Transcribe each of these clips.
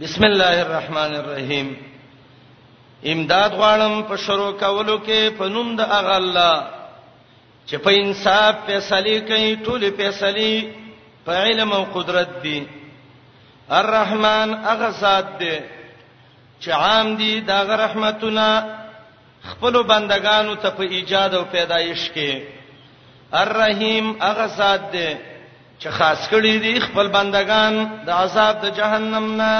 بسم الله الرحمن الرحیم امداد غواړم په شروع کولو کې په نوم د اغه الله چې په انصاف فیصله کوي ټول فیصله په علم او قدرت دي الرحمن اغه ذات دی چې عام دي دا رحمتونه خپلو بندګانو ته په ایجاد او پیدایش کې الرحیم هغه ذات دی چې خاص کړی دی خپل بندگان د عذاب د جهنم نه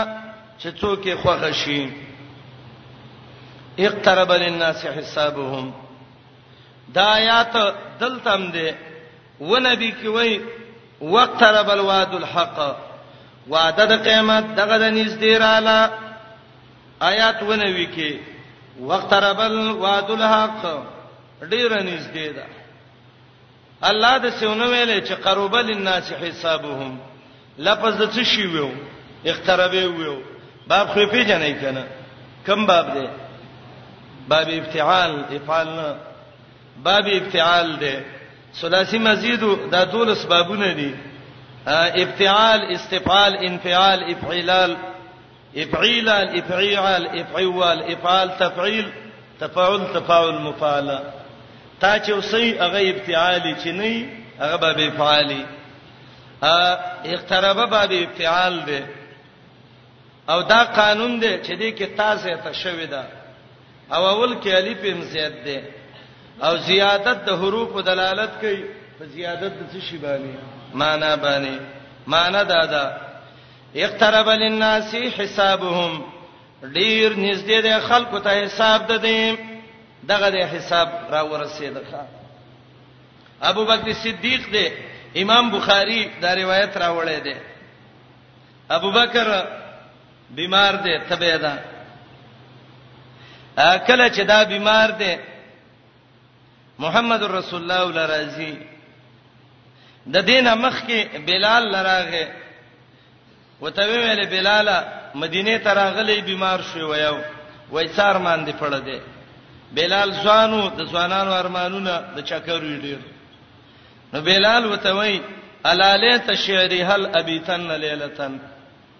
چې څوک یې خوښ شي اقترب للناس حسابهم دا آیات دلتم دی ونبی کی وای وقترب الوعد الحق وعده د قیامت دغه د نږدې رااله آیات ونوي کې وقترب الوعد الحق ډیر نږدې ده الله د سونه ویلې چې قرب للناس حسابهم لفظ د څه شی ویو اقترب ویو باب خو پیژنې کنه کم باب دی باب افتعال افعال نه باب افتعال دی ثلاثی مزید دا ټول اسبابونه دي افتعال استفعال انفعال افعلال افعیلال افعیال افعوال افعال تفعیل تفاعل تفاعل مفاعله تا چې وسی هغه ابتعالی چې نه هغه باب افعالی ا اقترب باب افعال دی او دا قانون دی چې دې کې تاسو ته شوی دا او اول کې الف هم زیات دی او زیادت د حروف دلالت کوي په زیادت د څه شی باندې معنا باندې معنا دا ده اقترب للناس حسابهم ډیر نږدې د خلکو ته حساب ده دې دغه د حساب را ورسېدخه ابو بکر صدیق دې امام بخاری دا روایت راوړی دی ابو بکر بیمار دی تبه ده کله چې دا بیمار دی محمد رسول الله ول راضي د دینه مخ کې بلال لراغه وته ویل بلاله مدینه ته راغلی بیمار شو ویو وای څار مان دی پړه دی بلال ځانو د ځوانانو ارمانونه د چکر ډیر نو بلال وته وای الاله تشعری هل ابیتن لیلتن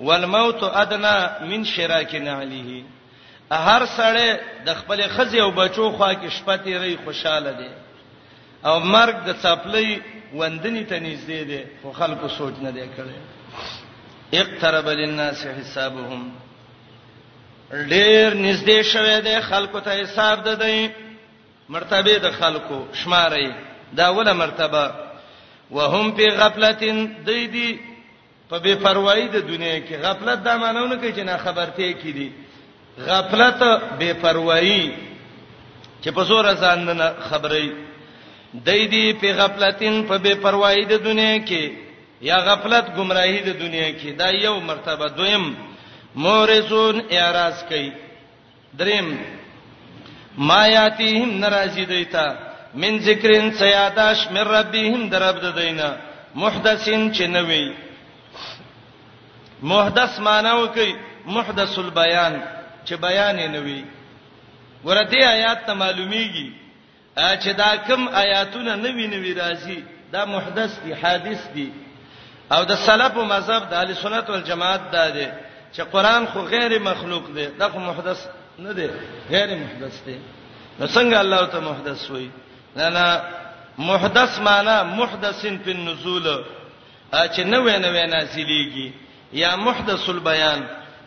والموت ادنى من شراک نعله هر سړی د خپل خزي او بچو خوا کې شپه تیری خوشاله دی او مرګ د چاپلې وندنی ته نږدې دی خو خلکو سوچ نه دی کړی اقترب للناس حسابهم ډیر نږدې شوه دی خلکو ته حساب ده دی مرتبه د خلکو شمارې دا وله مرتبه وهم په غفلتین دی دی په بې پروايي د دنیا کې غفلت دا معنی نه کوي چې نه خبرته کې دي غفلت بې پروايي چې په زور ځان نه خبري دای دی په غفلتین په بے پروايي د دنیا کې یا غفلت گمراهي د دنیا کې دا یو مرتبه دویم مورزون اعتراض کوي دریم ما یاتیهم ناراضی دیتا من ذکرین سیاداش من ربهم درب د دینه محدثین چې نوې محدث معنی وکي محدث البیان چې بیان نه وي ورته آیات ته معلومیږي چې دا کوم آیاتونه نوی نوی راځي دا محدث دي حادث دي او د سلف مذهب د اهل سنت والجماعت دا دی چې قران خو غیر مخلوق دی دا خو محدث نه دی غیر محدث دی نو څنګه الله ته محدث وای نه نه محدث معنی محدثن په نزول چې نوې نوې نازلېږي یا محدث البیان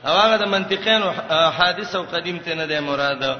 هغه د منطقین او حادث او قدیم ته نه دی مراده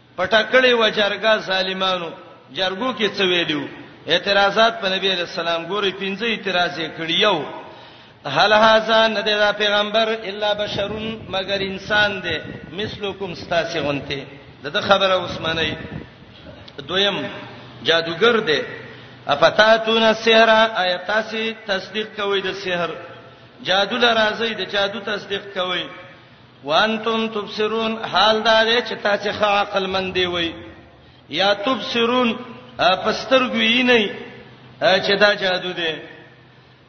پټه کړې و جرګه ظالمانو جرګو کې څه ویلو اعتراضات په نبی علیہ السلام ګوري پنځه اعتراض یې کړی یو هل هاذا نه دی دا پیغمبر الا بشرون مگر انسان دی مثلکم ستاسو غونته دغه خبره عثمانه دویم جادوګر دی افتاتون السحر ایتاسی تصدیق کوي د سحر جادو لرازي د جادو تصدیق کوي وانتم تبصرون حال دا دی چې تاسو ښه عقل مند دی وای یا تبصرون پسترګو یې نه چې دا جادو دی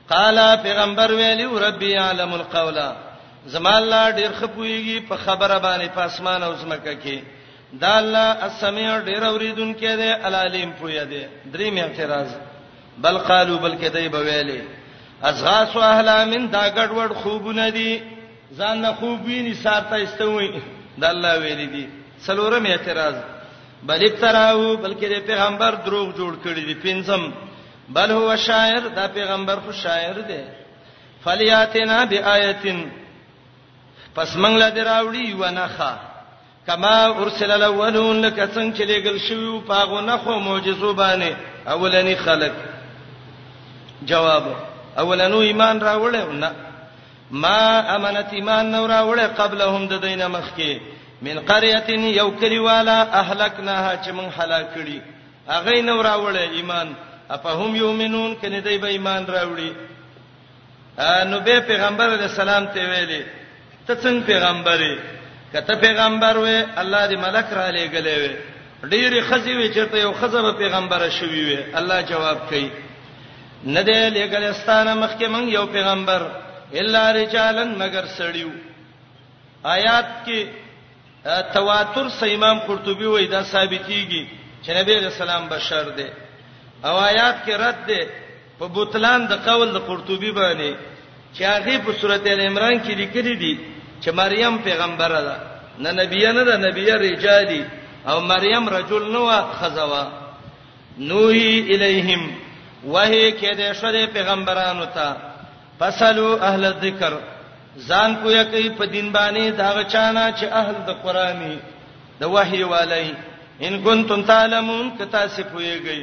قال پیغمبر ویلی ربي عالم القول زما الله ډیر خپويږي په خبره باندې په اسمان او زمکه کې دا الله السميع ډیر اوریدونکې دی العلیم پوی دی درې مې اعتراض بل قالو بلکې دای بویلې ازغاس اهل من دا ګډوډ خوبونه دي ځان نه خوب ویني سار ته استوي د الله ویلي دي څلورم اعتراض بل تراو بلکې د پیغمبر دروغ جوړ کړی دی پنځم بل هو شاعر دا پیغمبر خو شاعر دی فلیاتنا بیااتن پس منګل دراوړي ونخه کما ارسل الاولون لکه څنګه چې لګل شوی په غونه خو معجزو باندې اولنی خلق جواب اولنو ایمان راوړل نه ما امنت ایمان نو راوړل قبلهم د دینه مخکې من قريه یو کلیوالا اهلکناها چې مون هلاک کړي اغه نو راوړل ایمان افهم یومنون کنه دای به ایمان راوړي نو به پیغمبر علی السلام ته ویلي ته څنګه پیغمبري کته پیغمبر وې الله دې ملک را لېګلې وې ډېری خزي وې چرته یو خزبه پیغمبر شوی وې الله جواب کوي نه دې لېګلستانه مخکې مونږ یو پیغمبر الا رجالن مگر سړیو آیات کې تواتر سې امام قرطبي وې دا ثابتېږي چې نبی رسول الله بشر دی او آیات کې رد دی په بطلان د قول د قرطبي باندې چې هغه په سورته ال عمران کې لیکلي دي چې مریم پیغمبره ده نه نبی نه ده نبی رجالی او مریم رجل نو خزوا نوحی الیہم وحی کې د شری پیغمبرانو ته فصلو اهل الذکر ځان کو یقی په دین باندې دا غچانا چې اهل د قرآنی د وحی والای ان کنتم تعلمون کتا سپویږئ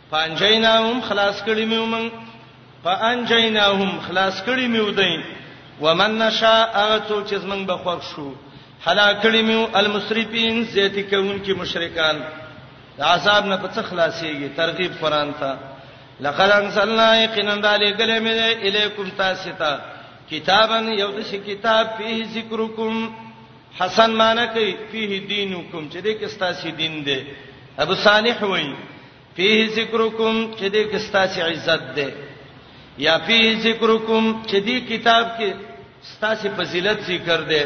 فانجیناهم خلاص کړی میو من فانجیناهم خلاص کړی میو دای ومن نشا هغه څوک چې زمنګ به خوښ شو هلاک کړی میو المسرفین زیت کوونکې مشرکان عذاب نه پڅ خلاصيږي ترغیب قران ته لقد انزلنا یقینا علی کلمه الیکم تاسو ته کتابن یو د کتاب فيه ذکرکم حسن معنی کوي فيه دينکم چې دې کې ستاسو دین دی ابو صالح وایي فيه ذکرکم چې دې کې ستاسو عزت دی یا فيه ذکرکم چې دې کتاب کې ستاسو فضیلت ذکر دی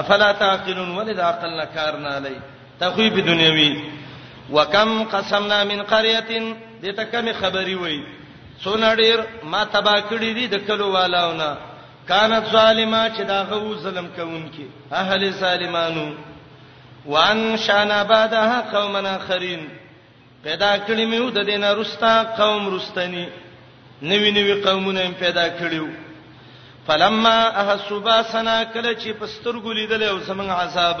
افلا تعقلون ولید عقل نه کار نه لای تخویب دنیوي وکم قسمنا من قريه دې ته کوم خبري وایي څونه ډیر ما تبا کړی دي د کلو والاونه کانت ظالما چې دا غو ظلم کوونکې اهل ظالمانو وان شانا بعدها قومنا اخرین پیدا کړی مې د دین رستا قوم رستنی نوی نوی قومونه پیدا کړیو فلما احسبا سنا کله چې پسترګو لیدل او سمنګ عذاب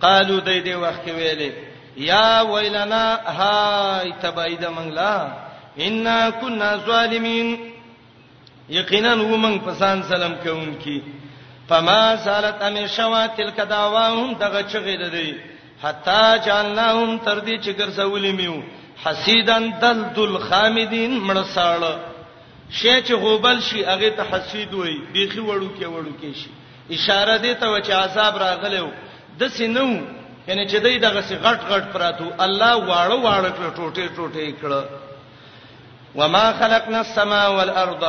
قالو دای دی وخت ویلې یا ویلنا های تبعید منګلا ان کنا ظالمین یقینا و من پسان سلام کوونکی فما سالت امیشوا تلک داواهم دغه چغې ده دی حتا جانهم تر دې چې ګرځولې میو حسیدن دلدل خامدین مړساړه شې چې غوبل شي هغه ته حسید وای بیخي وړو کې وړو کې شي اشاره دې ته و چې عذاب راغلو د سينو یعنی چې دای دغه سي غټ غټ پراتو الله واړو واړو کړ ټوټه ټوټه کړ وما خلقنا السماء والارض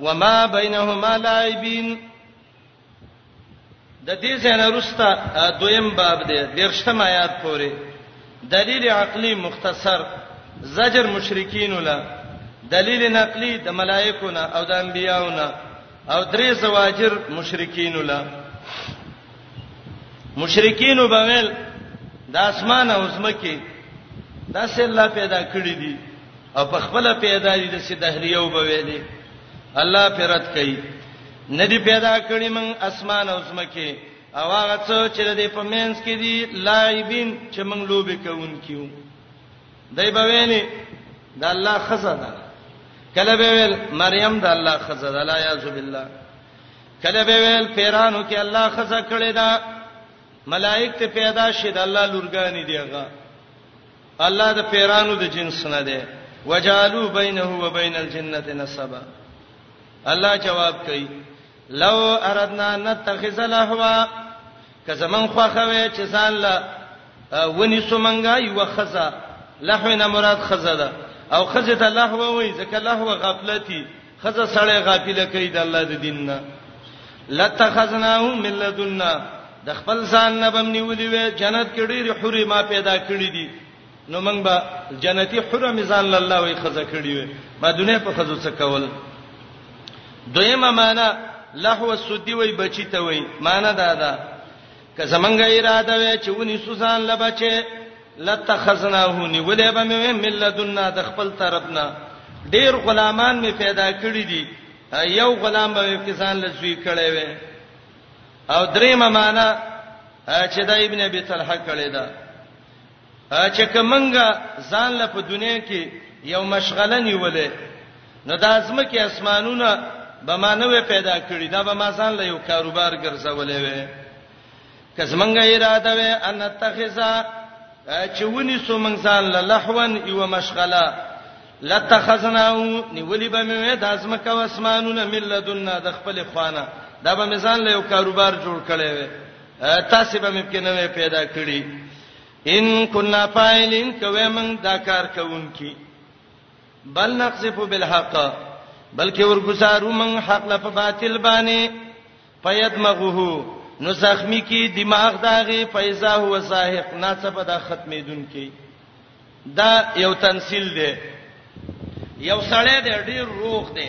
وما بينهما لاعبين د دې څنګه رستا دویم باب دی درشتم آیات پورې دلیل عقلی مختصر زجر مشرکین ولا دلیل نقلی د ملائکو نه او د انبیاو نه او درې زواجر مشرکین له مشرکین وبویل د اسمان او زمکه دا سه الله پیدا کړی دي او په خپل پیدا دي د سه دهریو وبویلې الله پرد کوي ندی پیدا کړی من اسمان او زمکه او هغه څو چې د پمنس کې دي لایبین چې من لوبي کوونکیو دای به ویلې د الله خزه ده کله به ویل مریم د الله خزه ده لا یعذ بالله کله به ویل پیرانو کې الله خزه کړی دا ملائک ته پیدا شي د الله لورګانی دیغه الله د پیرانو د جنس نه دی وجالو بینه و بین الجنه نسبا الله جواب کوي لو اردنا نتخذ لهوا که زمون خوخوي چې ځان له ونی سومنګا یو خزه لهونه مراد خزه ده او خزه ته لهو وای ځکه لهو غفلتی خزه سړی غافل کوي د الله د دین نه لتخذناه من لدنا د خپل ځان نه بم نیولې وې جنت کې ډېر حوري ما پیدا کړې دي نو موږ به جنتی حره میزان الله وی خزه کړی وي ما دنیا په خزو څه کول دویمه معنا لهو السدی وی بچی ته وی معنا دا ده که زمونږه اراده وی چې ونی سوزان لبچه لتخزناه نیولې به مې ملذنا د خپل طرفنا ډیر غلامان مې پیدا کړی دي یو غلام به په ځان لزوی کړي وي او درېمه معنا چې دا ابن ابي طلحه کړي ده چې کومنګا ځان له په دنیا کې یو مشغله نیولې نو د ازمکه اسمانونه به ما نه پیدا کړی دا به ما ځان له یو کاروبار ګرځولې وې کزمنګ اراده وې ان تخزا چې ونی سو من ځان له لحون یو مشغله لتخزناو نیولې به مې د ازمکه اسمانونه ملذنا د خپل خوانه دا به مې ځان له یو کاروبار جوړ کړی وې تاسو به مې پکې نوې پیدا کړی ان كنا فاعلين کوي من دا کار کوونکی بل نقذف بالحق بلکې ورګزارو من حق له په باطل باندې فیدمغه نو زخمی کی دماغ داغه فیضا هو زاهق ناڅه دا ختمیدون کی دا یو تنسیل دی یو سړی دی ډیر روغ دی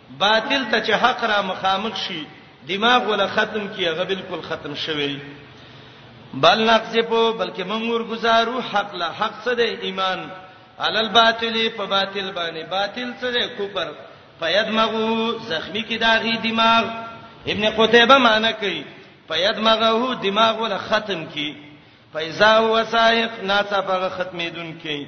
باطل ته چې حق را مخامخ شي دماغ ولا ختم کی هغه بالکل ختم شوی بل نقذفو بلکې موږ ورګزارو حق لا حق څه دی ایمان عل الباطل په باطل باندې باطل څه دی کفر فیدمغو زخمی کی داغي دماغ ابن قتیبه معنی کوي فیدمغه دماغ ولا ختم کی فیزا هو سائق ناڅه په ختمېدون کې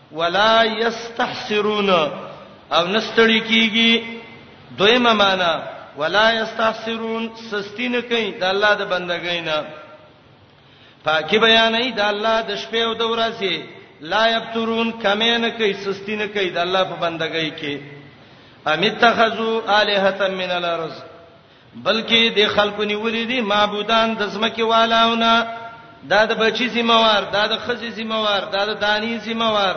ولا یستحسرون او نستړی کیږي دویمه معنا ولا یستحسرون سستی نه کوي د الله د بندګۍ نه پاکي بیانې د الله د شپې او د ورځې لا یبترون کمه نه کوي سستی نه کوي د الله په بندګۍ کې امیتخذو الہه من الارض بلکې د خلکو نیولې دي معبودان د زمکه والاونه دا د بچی ذمہوار دا د خزي ذمہوار دا د دانی ذمہوار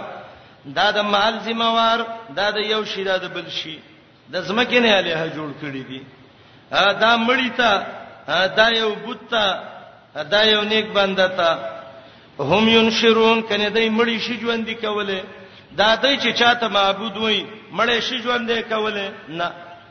دا د مال ذمہوار دا د یو شی دا د بل شی د زمکه نه الها جوړ کړی دي دا مړی ته دا یو بوت ته دا یو نیک بنده ته هم ينشرون کنه دای مړی شي ژوند دی کوله دا دای چې چاته معبود وای مړی شي ژوند دی کوله نه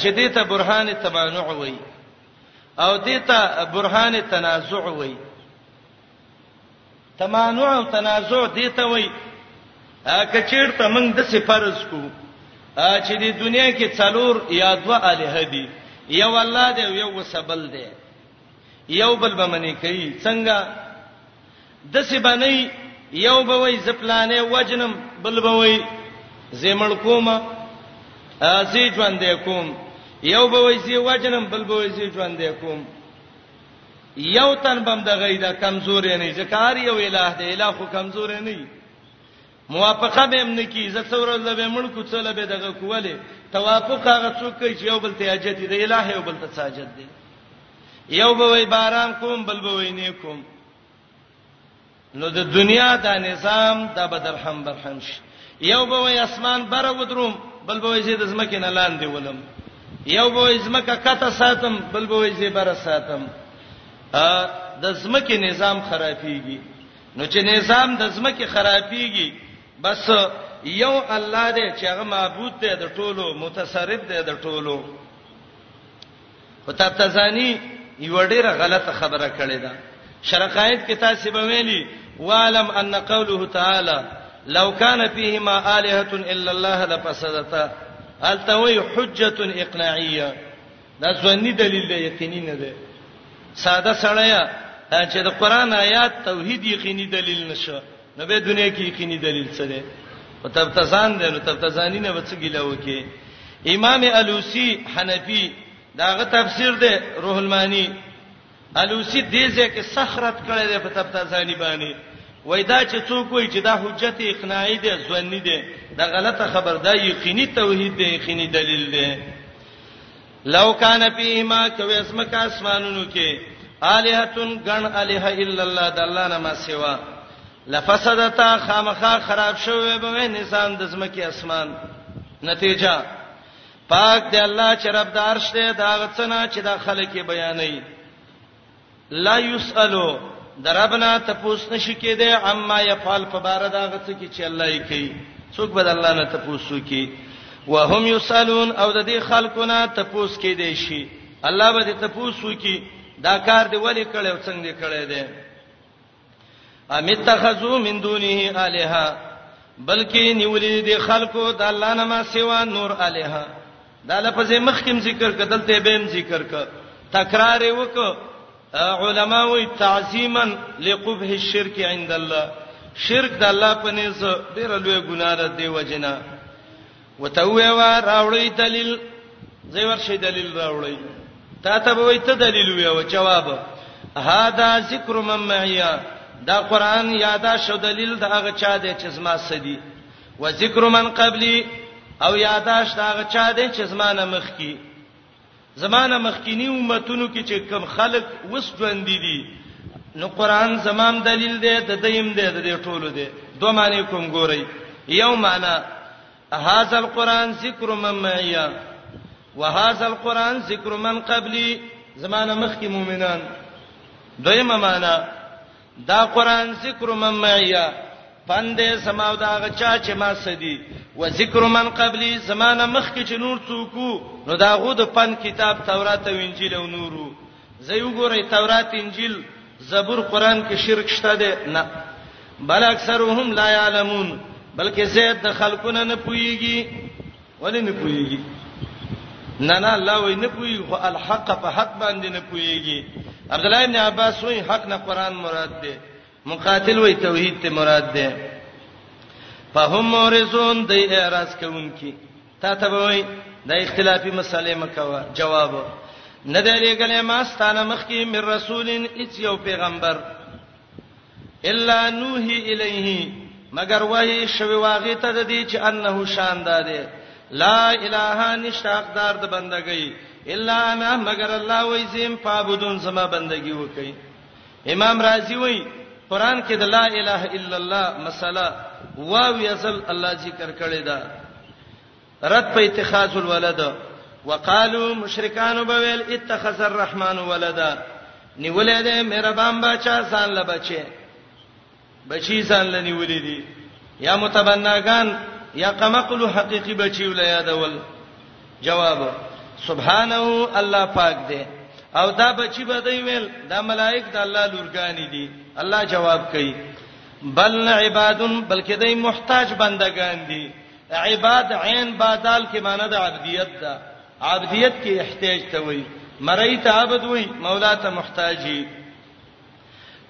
چې دې ته برهان تمانع وای او دې ته برهان تنازع وای تمانع او تنازع دې ته وای کچیر ته موږ د سفرز کو چې د دنیا کې څلور یا دوا الہ دي یو الله دی یو وسبل دی یو بل به منی کوي څنګه دسې به نه وي، یو به وایي زه پلانی وژنم، بل به وایي زه یې مړ کوم، زه یې ژوندی کوم، یو به وایي زه یې وژنم، بل به وایي زه یې ژوندی کوم. یو تن به همدغه وي، دا کمزوری نه وي، ځکه هر یو الٰه دی، الٰه خو کمزوری نه وي. موافقه به یې هم نه کیږي، زه څه ورځ له به یې مړ کړو، څه له به یې دغه کړو، ولې؟ توافق هغه څوک کوي چې یو بل ته حاجت وي، د الٰه یو بل ته څه حاجت دی؟ یو به وایي باران کوم، بل به وایي نه کوم. نو د دنیا دا نظام دا بدرحم برحم شي یو به وای اسمان بره ودروم بل به وای زید زمکه نه لاندې ولم یو به وای زمکه کته ساتم بل به وای زید بره ساتم ا د زمکه نظام خرابېږي نو چې نظام د زمکه خرابېږي بس یو الله دې چې هغه معبود دی د ټولو متصرف دی د ټولو خو تفتزانی یو ډیره غلطه خبره کړې ده شرقایت کې تاسو به ویلي وعلم ان قوله تعالی لو كان فيهما الهه الا الله لفسدتا التوي حجه اقناعيه دا ځونی دلیل دی یقیني نه دی ساده سړی چې د قران آیات توحید یقیني دلیل نشه نو به دنیا کې یقیني دلیل څه دی او تب تزان دی نو تب تزانی نه وڅ ګیلا وکي امام الوسی حنفی داغه تفسیر دی روح المانی الوسی دې ځکه سخرت کړی دی په تب تزانی باندې وای دا چې څوک وای چې دا حجت اقناعی دی ځواني دی دا غلطه خبر ده یقیني توحید دی یقیني دلیل دی لو کان فیهما کوي اسمکه اسمانونو کې الہتون غن الہ الا الله د الله نه ما سیوا لفسدتا خامخا خراب شوی به نظام د زمکه اسمان نتیجه پاک دی الله چې رب دارش دی دا غڅنا چې دا خلک بیانې لا یسالو دربنا تپوس نشی کېده عما يفعل فبار دا غڅ کی چې الله یې کوي څوک بد الله نه تپوس کی وهم یسالون او د دې خلکونه تپوس کې دی شي الله به تپوس کی دا کار دی ولی کړو څنګه کړی دی امیت تخذو من دونه الها بلکې نیولې دي خلکو د الله نه ما سیوا نور الها دا لفظ مخکیم ذکر کدل ته بهم ذکر ک تکرار وک علما وی تعظیما لقبه الشرك عند الله شرک د الله په نس ډیر لوی ګناه ده دی وجنه وتوي وا راوړی دلیل زې ورشي دلیل راوړی تا ته به وي ته دلیل وي او جواب هاذا ذکر من معیا دا قران یادا شو دلیل دا هغه چا دی چې زما سدي و ذکر من قبلی او یاداش دا هغه چا دی چې زما نه مخ کی زمانه مخکینی امتونو کې چې کم خلق وس ژوند دي نو قران زمام دلیل دی د دیم دی د دې ټولو دی دوه معنی کوم ګورئ یو معنی هاذا القران ذکر من معیا وهاذا القران ذکر من قبلی زمانه مخکی مؤمنان دویمه معنی دا قران ذکر من معیا پند سما او دا غچا چې ما سدي و ذکر من قبلی زمانه مخ کې چې نور څوک نو دا غو د پن کتاب تورات او انجیل او نورو زه یو ګورې تورات انجیل زبور قران کې شرک شته ده نه بل اکثرهم لا يعلمون بلکې زید د خلقونه نه پويږي ولې نه پويږي نه نه الله وې نه پوي خو الحق په حق باندې نه پويږي عبد الله ابن عباس وې حق نه قران مراد ده مقاتل وې توحید ته مراد ده فهم مورزون د اعتراض کوونکی تا ته وې د اختلافي مسالې مکوه جواب نه دی لګلې ما ستانه مخکې من رسولین اچ یو پیغمبر الا نوحي الیه مگر وحی شوی واغی ته د دې چې انه شان ده لا اله نشاق دار د بندګۍ الا انا مگر الله وای زم پابودون زما بندگی وکي امام رازی وای قران کې د لا اله الا الله مسله واو یزل الله ذکر کړی دا رد په اتخاذ الولد وقالو مشرکان به ویل اتخذ الرحمن ولدا نیولې دې مهربان بچا ځان له بچي بچی ځان له نیولې دي یا متبناګان یا قمقل حقيقي بچی ول یادول جواب سبحانه الله پاک دې او دا بچی به دی ویل دا ملائک د الله لورګانی دي الله جواب کوي بل عبادن بلکې دای محتاج بندگان دي عباد عین بادال کې معنی د عبدیت ده عبدیت کې احتیاج ته وای مری ته عبد وای مولا ته محتاجی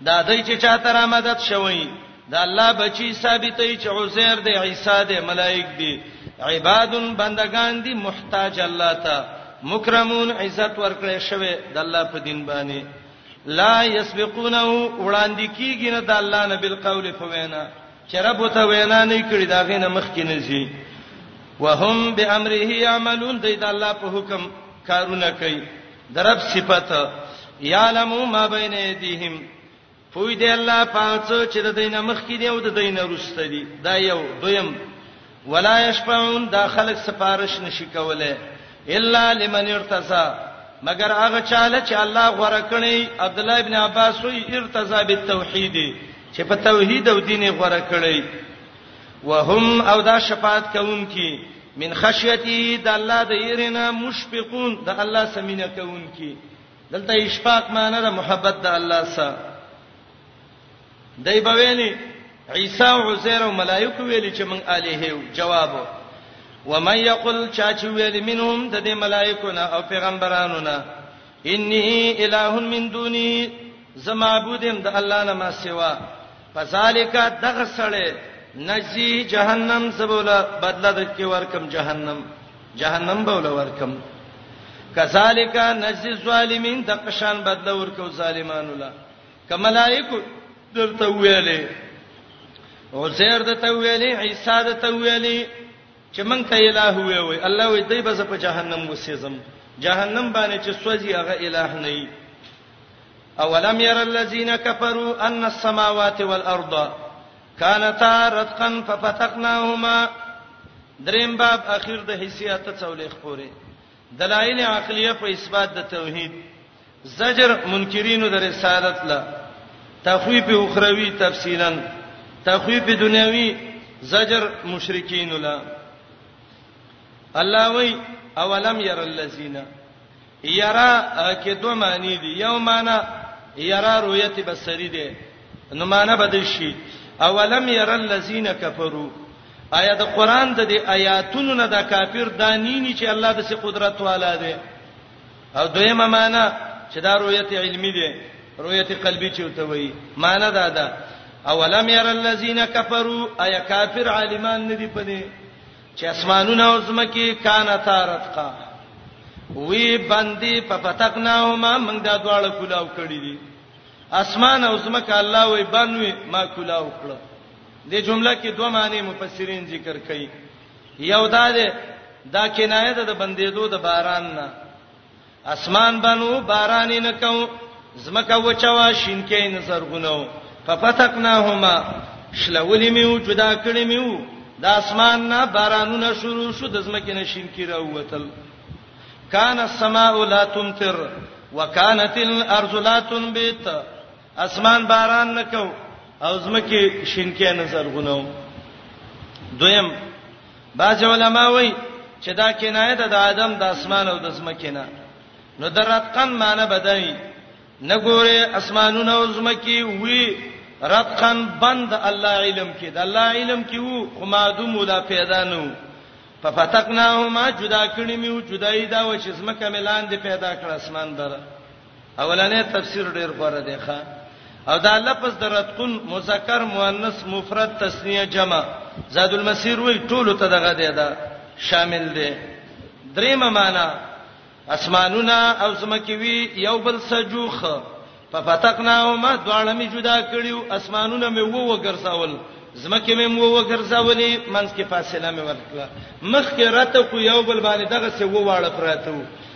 دا دای چې چاته را مدد شوی دا الله بچی ثابتې چې عزیر دی عیسی دی ملائک دی عباد بندگان دی محتاج الله ته مکرمون عزت ورکړې شوی د الله په دین باندې لا یسبقونه وړاندې کیږي نه د الله نه بالقول فوینا چې رب ته وینا نه کړی دا غینه مخ کې نه شي وهم بامره يعملون د الله په حکم کارونه کوي درب صفات یعلمو ما بین ایدیهم پوی دی الله پاتو چې د دینه مخ کې دی او د دینه روسته دی دا یو دویم ولا یشفعون دا خلق سفارش نشي کوله الا لمن ارتضى مگر هغه چاله چې الله غوړه کړی عبد الله ابن عباس وی ارتضى بالتوحید چې په توحید او دین غوړه کړی وهم او دا شفاعت کوونکی من خشیتی د الله د ایرنا مشفقون د الله سمینه کوونکی دلته اشفاق معنی د محبت د الله سره دای په ویلي عیسی او عزیر او ملائکه ویلي چې من الیه جواب و من یقل چا چې ویلي منهم د دې ملائکه نه او پیغمبرانو نه انی الہ من دونی زمعبودم د الله نه ما سوا فذالک دغه سړی نجی جهنم سبولا بدله د کې ورکم جهنم جهنم بوله ورکم کذالک نجی الظالمین د قشان بدله ورکو ظالمانو لا کملائکو درته ویلې عزیر د ته ویلې عیسی د ته ویلې چې مونږ ته الہ وې وې الله وې دای بس په جهنم وسېزم جهنم باندې چې سوځي هغه الہ نه وي اولم ير الذين كفروا ان السماوات والارض كانتا رتقا ففتقناهما دریم باب اخیر د حیثیت څولې خپورې دلایل عقلیه په اثبات د توحید زجر منکرینو د رسالت له تخویف اخروی تفصیلا تخویف دنیوی زجر مشرکین له الله وی اولم ير الذین یرا کې دوه معنی دي یو معنی یرا رؤیت بصری ده نو معنی بدل شي اولم ير الذین کفروا آیا د قران د آیاتونو نه د کافر دانینی چې الله د سي قدرت والا ده او دویمه معنا چې دا رؤیت علمی دی رؤیت قلبی چې وته وی معنا دا ده اولم ير الذين كفروا اي کافر عالمان ندي پدې چې اسمانونه او زمکه کان تارتقا وی باندې په پتقناهما موږ دا دواړه کولاو کړی دي اسمان او زمکه الله وی بنوي ما کولاو کړو دې جمله کې دوه معنی مفسرین ذکر کړي یو دا ده دا کنایه ده د بندیدو د باران نه اسمان بنو باران نه کو زمکه وچوا شینکې نه زرغونو ففتقناهما شلولې میو جدا کړې میو د اسمان نه بارانونه شروع شو د زمکه نه شینکې راوتل کان السماء لا تمطر وکانت الارض لا تنبت اسمان باران نکاو او زمکه شینکې نه زرغونو دویم باج علماء وای چې دا کنایه ده د ادم د اسمان او د زمکه نه نو درتقن معنی بدای نه ګوره اسمانونه او زمکه وی رتقن بند الله علم کې د الله علم کې وو خو مادوم ولا پیدا نو ففتقناهما جدا کړی میو جدای دا و چې زمکه ملان دی پیدا کړ اسمان دره اولنې تفسیر ډیر غوړه دی ښا او دا لفظ د رتقن مذکر مؤنث مفرد تسنیه جمع زاد المسیر وی ټول ته دغه دی دا شامل دی دریمه معنا اسمانونه او زمکه وی یو بل سجوخ په فتقناهما دواړه می جدا کړیو اسمانونه می وو وګرځاول زمکه می وو وګرځاولې منځ کې فاصله می ورکړه مخ کې رته کو یو بل باندې دغه څه وواړه پراته وو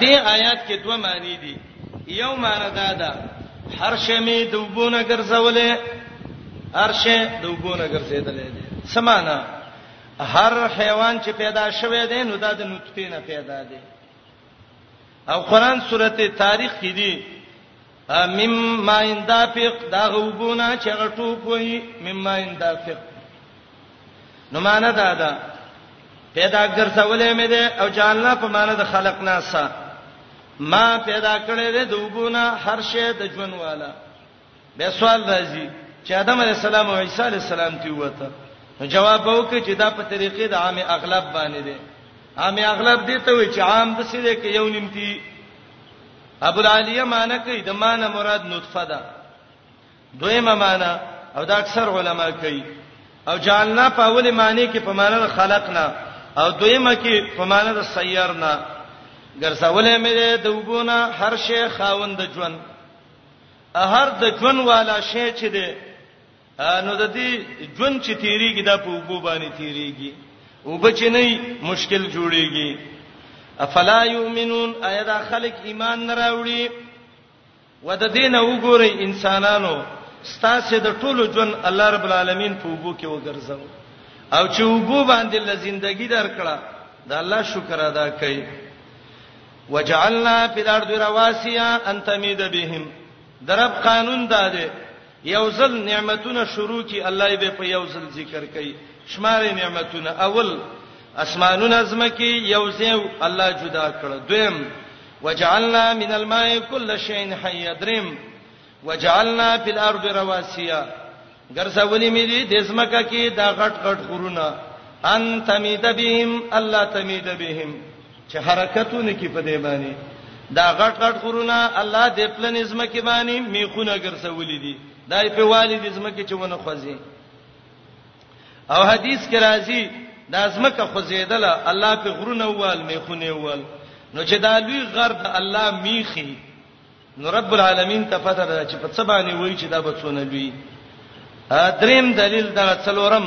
دې آیات کې دوه معنی دي یو معنی دا ده هر شی می د وبونه ګرځولې هر شی د وبونه ګرځیدلې دي سمانا هر حیوان چې پیدا شوه دی نو دا د نطفه نه پیدا دی او قران سورته تاریخ کې دي مما اندافق دا غوبونه چې غټو کوي مما اندافق نو معنا دا ده پیدا ګرځولې مې ده او جاننا په معنا د خلق ناسا ما پیدا کړې ده دوبونه هر شی د ژوند والا به سوال راځي چې آدم علی السلام او عیسی علی السلام تی وته نو جواب وکړي چې دا په طریقې د عام اغلب باندې ده عام اغلب دي ته وي چې عام د څه ده کې یو نیمتی ابو العالیه معنی کوي د معنی مراد نطفه ده دویمه معنی او دا اکثر علما کوي او جعلنا په اول معنی کې په معنی خلقنا او دویمه کې په معنی د سیرنا ګرځولې مې د وګونه هر شی خاوند ژوند هر د ژوند والا شی چې دی نو د دې ژوند چې تیریږي دا په وبو باندې تیریږي وبچ نه مشکل جوړیږي افلا یؤمنون ایا دا خلک ایمان نه راوړي ود دین وګورئ انسانانو ستاسو د ټولو ژوند الله رب العالمین په وبو کې وګرځاو او چې وبو باندې ل زندگی درکړه دا الله شکر ادا کړئ وجعلنا فی الارض رواسیا ان تمید بهم درب قانون دا دی یو ځل نعمتونه شروع کی الله یې به په یو ځل ذکر کوي شمارې نعمتونه اول اسمانونه زمکه یو ځای الله جدا کړ دویم وجعلنا من الماء كل شيء حي دریم وجعلنا في الارض رواسي ګرځولې مې دي د زمکه کې دا غټ غټ غرونه ان تمید بهم الله تمید بهم چې حرکت ونه کړي په دې باندې دا غټ غټ غرونه الله دې پلنې ځمکې باندې میخونه ګرځولي دي دا یې په والي دې ځمکې چې ونه خوځي او حدیث کې راځي دا ځمکه خوځېدله الله په غرونه وال میخونه وال نو چې دا لوی غر د الله میخي نو رب العالمین ته پته ده چې په څه باندې وایي چې دا به څونه لوی دریم دلیل دا څلورم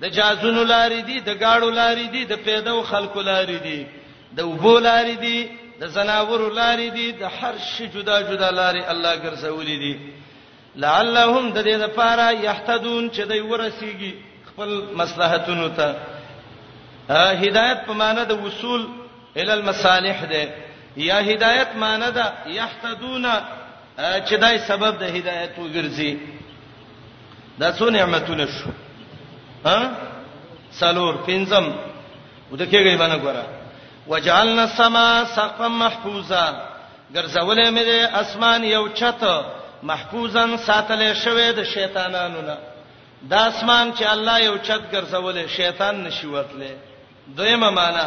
د جازونو لارې دي، د ګاړو لارې دي، د پیدو خلکو لارې دي، د وبو لارې دي، د زناورو لارې دي، د هر شي جدا جدا لارې الله ګرځولې دي لعلهم د دې لپاره یهتدون چې دوی ورسیږي خپل مصلحتونو ته هدایت په معنی د وصول ال المصالح ده یا هدایت معنی ده یهتدون چې دای سبب د هدایت وګرځي دا څو نعمتونه شو ها سالور پنځم ودکېږي باندې ګوره وجعلنا السما سقفا محفوظا ګرځولې مې د اسمان یو چت محفوظا ساتلې شوې د شیطانانو نه دا اسمان چې الله یو چت ګرځولې شیطان نشي ورتلې دویمه معنا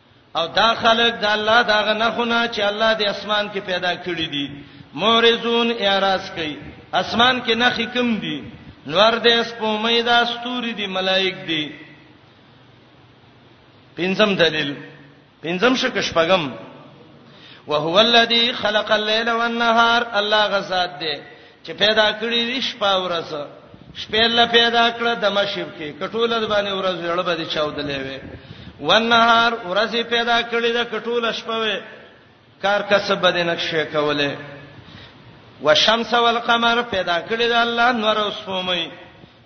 او دا خلک د الله دغه نه خونه چې الله د اسمان کې پیدا کړی دي مورزون اعتراض کوي اسمان کې نه حکم دي نور د سپومې دا ستوري دي ملائک دي پنځم دلیل پنځم شک شپغم وهو الذی خلق الليل والنهار الله غزاد دی چې پیدا کړی دي شپه ورځ شپه الله پیدا کړه د مشرب کې کټوله د باندې ورځ وړ به دي چاودلې وي ونهار ورځ پیدا کړی د کټوله شپه وي کار کسب به نه شي کوله والشمس والقمر پیدا کړی د الله نور او سپومې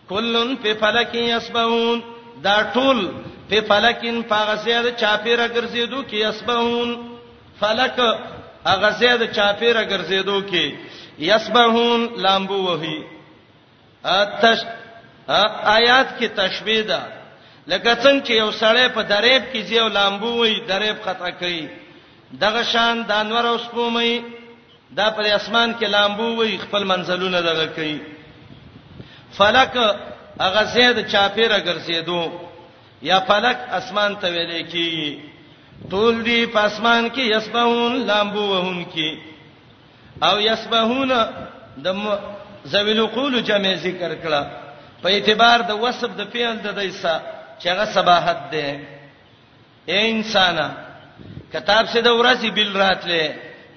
کلن په فلک یسبحون دا ټول په فلکین په غزه د چاپیره ګرځېدو کې یسبحون فلک هغه زه د چاپیره ګرځېدو کې یسبحون لامبو وهي اتش آیات کې تشبیه ده لکه څنګه چې یو سړی په دریب کې زیو لامبو وي دریب خطا کوي دغه شان د انور اوس پومي دا پر اسمان کې لامبو وي خپل منزلونه دغه کوي فلک هغه زید چاپیره ګرځېدو یا فلک اسمان ته ویلې کی ټول دی په اسمان کې یسبحون لامبو وهون کی او یسبحون د زویل قول جمع ذکر کړه په اعتبار د وصف د فعل د دیسا چې هغه صباحت ده اے انسان کتاب سي د ورځې بل راتله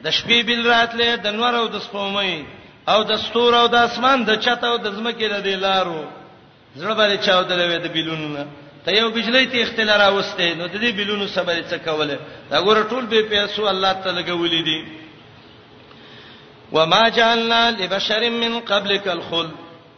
د شپې بل راتله د نور او د سپومې او د ستور او د اسمان د چته او د زمکه د لارو زړه باندې چاو دلوي د بلونو ته یو بجلی ته اختلال راوسته نو د دې بلونو سبب څه کوله دا ګور ټول به پیسو الله تعالی لګولې دي وما جعلنا لبشر من قبلك الخلد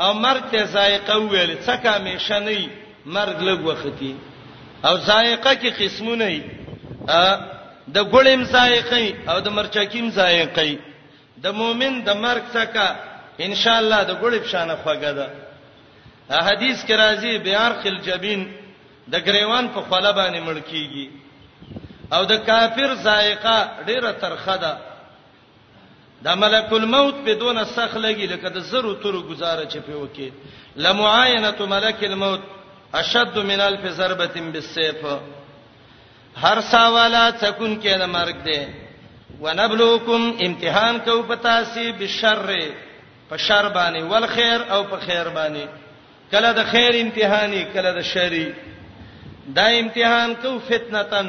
او مرګ ته ذائقه ویل څه کا همیشه نه وي مرګ لږ وختي او ذائقه کې قسمونه وي د ګړیم ذائقه او د مرچکیم ذائقه د مؤمن د مرګ څخه ان شاء الله د ګړیب شانه خوګه ده حدیث کې راځي بیار خل جبین د گریوان په خلا باندې مړ کیږي او د کافر ذائقه ډیره ترخه ده دا ملک الموت په دونه سخت لګي لکه د زرو تورو گزاره چې په وکي لمعاینه ملک الموت اشد من الف ضربه بالسيف هر ساوالا تکون کې د مرګ دی ونبلوکم امتحان کو پتا سی بشر په شر باندې ول خیر او په خیر باندې کله د خیر امتحاني کله د شری دا امتحان کو فتنتن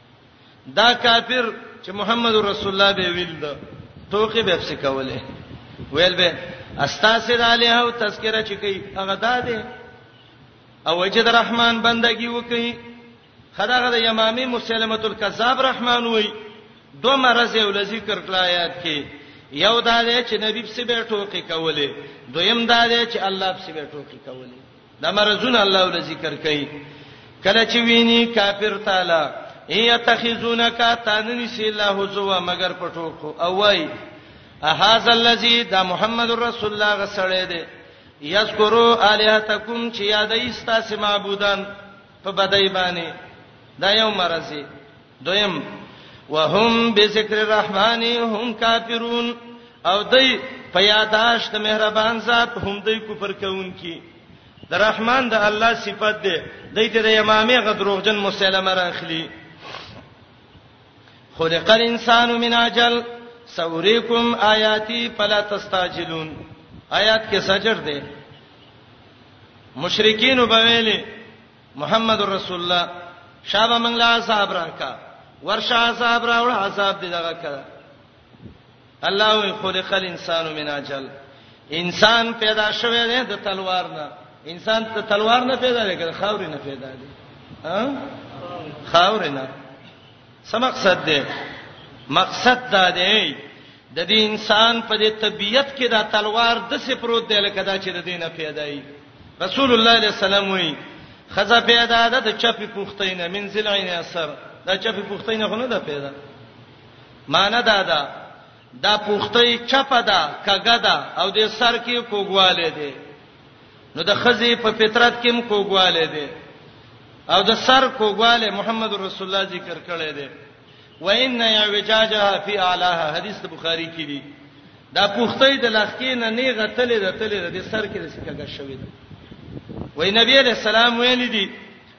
دا کافر چې محمد رسول الله به ویل ده ټوکې به څه کوله ویل به استاسر علیه او تذکرہ چې کوي هغه دا دی او وجد الرحمن بندگی وکي خداغه د یمامی مسلمه الکذاب رحمان وای دو مرز یو لذي کرکلایات کې یو دا دی چې نبی په سبه ټوکی کوله دویم دا دی چې الله په سبه ټوکی کوله دا مرزونه الله ول ذکر کوي کله چې ویني کافر تعالی یتخذونک تاننی سی الله زوا مگر پټو کو او وای احاذ الذی دا محمد رسول الله غسړې دی یذکرو الہتکم چې یاد ایستا سم معبودان په بدای باندې دا یو مرزي دویم وهم بذکر الرحمن هم کافرون او دای په یاداشت مهربان ذات هم دای کفر کوونکی د رحمان د الله صفت ده دای ته د امامه غدروغجن مسلمه راخلی خلق الانسان من عجل سوریکم آیاتی فلا تستعجلون آیات کې سجر ده مشرکین وبویلې محمد رسول الله شابه موږ له عذاب راکا ورشه عذاب راوړ عذاب دې دغه کړه الله وی خلق الانسان من اجل انسان پیدا شوی دی د تلوار نه انسان ته تلوار نه پیدا دی که خاور نه پیدا دی ها خاور نه څه مقصد دی مقصد دا دی د دې انسان په دې طبیعت کې دا تلوار د څه پروت دی لکه دا چې د دینه پیدا وي رسول الله علیه السلام وی خزه پیدا ده د چپی پختینه من زلعین اثر دا چپی پختینه خو نه ده پیدا معنی دا ده دا پختۍ چپه ده کګه ده او د سر کې کوګواله ده نو د خزه په فطرت کې هم کوګواله ده او د سر کوګواله محمد رسول الله ذکر کړی ده وان اعوجاجها فی اعلاها حدیث د بخاری کې دی دا پوښتې د لخکې نه نه غتلې د تلې د سر کې د سکګه شوې ده وای نبی علیہ السلام ویل دي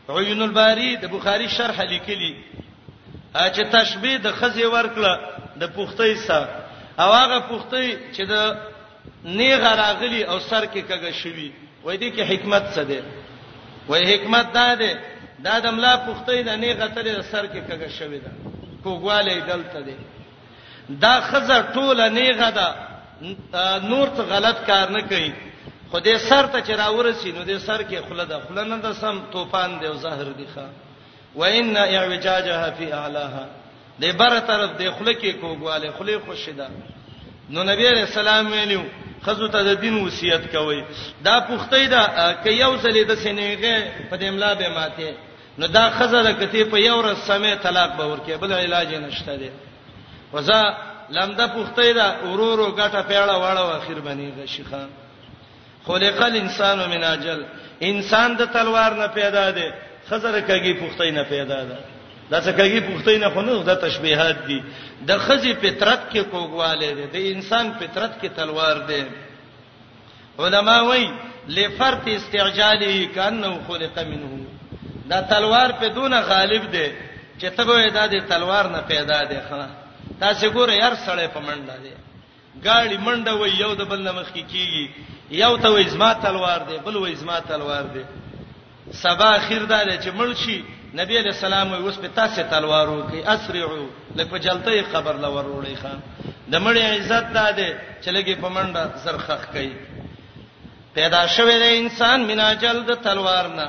عیون الباری د بخاری شرح لیکلی چې تشبیه د خزې ورکړه د پوښتې سره او هغه پوښتې چې د نیغه راغلی او سر کې کګه شوی وای دي کې حکمت څه دی وای حکمت دا دی دا د ملا پختې د نیغه تل سر کې کګه شوی ده کوګواله دلته دی دا خزه ټوله نیغه ده نور ته غلط کار نه کوي خو دې سر ته چې راورسی نو دې سر کې خله ده خله نه ده سم توپان دی او زهر دی ښا وان اعوجاجها فی اعلاها د بر طرف د خله کې کوګواله خله خوشی ده نو نبی رسول الله ویلو خزو ته د دین وصیت کوي دا پوښتې ده ک یو ځلې د سنېغه په دملا به ماته نو دا خزه د کته په یو ورځ سمې طلاق به ورکه بل علاج نشته دی وزا لمده پوښتې ده اورورو ګټه پیړه واړه اخر باندې غشي خان خلق الانسان من اجل انسان د تلوار نه پیدا دی خزر کګي پختې نه پیدا ده دا څه کګي پختې نه خو نه د تشبيهات دي د خزي فطرت کې کوګواله دي د انسان فطرت کې تلوار دي علما وایي لفرط استعجاله کانه خلق منه دا تلوار په دونه غالب دی چې تبه دا د تلوار نه پیدا دی خلا تاسو ګوره یار سړی په منډه دی ګاړي منډه وي یو د بل مخ کې کیږي یو ته وې زما تلوار دی بل وې زما تلوار دی سبا اخر دا چې مړ شي نبی علیہ السلام وي اوس په تاسو تلوار وکي اسرعو لکه په جلتې خبر لا وروړي خان د مړي عزت دا دی چې لګي په منډه زرخخ کوي پیدا شوی د انسان مینا جلد تلوار نه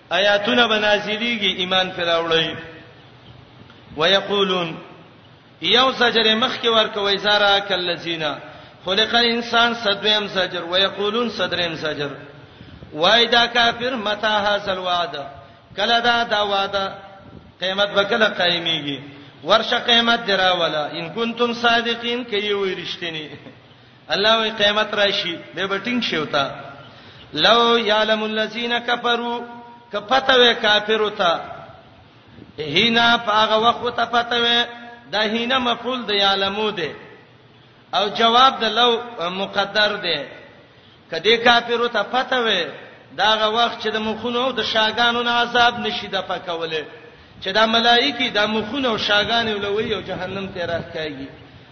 آیاتونه بنازلیږي ایمان پر راوړی ويقولون یو زجر مخ کې ورکوي زارا کلذینا خلق الانسان صدویم زجر ويقولون صدریم زجر وای دا کافر متا حاصل وعد کله دا دا وعده قیامت به کله قائميږي ورشه قیامت دراولا ان کنتم صادقین کوي وي رښتینی الله وی قیامت راشي به بټینګ شوتا لو یعلم الذین کفروا کپته وی کافر وتا هینا پاغه وخت ته پته وی دا هینا مفعول د یعلمو ده او جواب د لو مقدر ده کدی کافر وتا پته وی داغه وخت چې د مخونو د شاګانو نه عذاب نشي د پکوله چې دا ملایکی د مخونو شاګانو لوی او جهنم ته راخایږي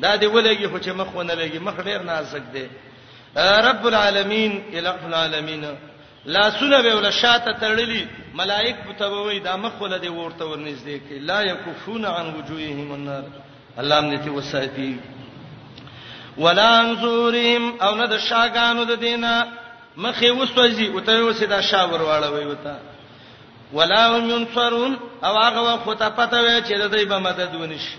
دا دی ولګي خو چې مخ ونه لګي مخ ډیر نازک دی رب العالمین الہ العالمین لاسونه به ول شاته تړلی ملائک بتوي دا مخ ول دی ورته ورنږدې کی لا یکفون عن وجوههم النار الله دې ته وساتي ولا انظورهم او نه د شاګانو د دینه مخه وسوځي او ته وسې دا شا ورواړه وي وتا ولا هم ينصرون او هغه وخت ته پته وي چې د دې به مدد ونشي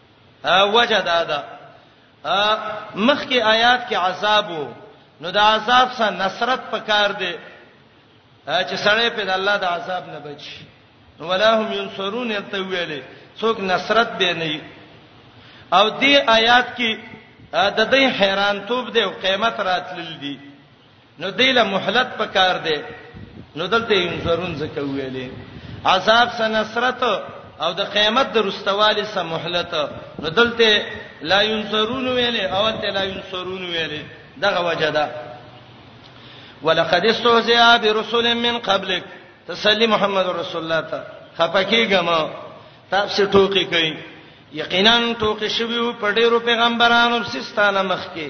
وجه دا ده مخکې آیات کې عذاب وو نو د عذاب سره نصرت پکار دی چې سړی په د الله د عذاب نه بچي نو ولا هم ينصرون ته ویلې څوک نصرت به نه او دې آیات کې د دې حیران توپ دی او قیامت راتلل دي نو دی له مهلت په کار دی نو دلته ينظرون زکه ویلې عذاب سنسرت او د قیامت د رستوالي سره مهلت نو دلته لا ينصرون ویلې او ته لا ينصرون ویلې دغه وجه ده ولقد استهزئ برسل من قبلك تسلی محمد رسول الله ته خپکیګم تاسو ټوکی کوي یقینا ټوکی شوی په ډیرو پیغمبرانو سستانه مخکي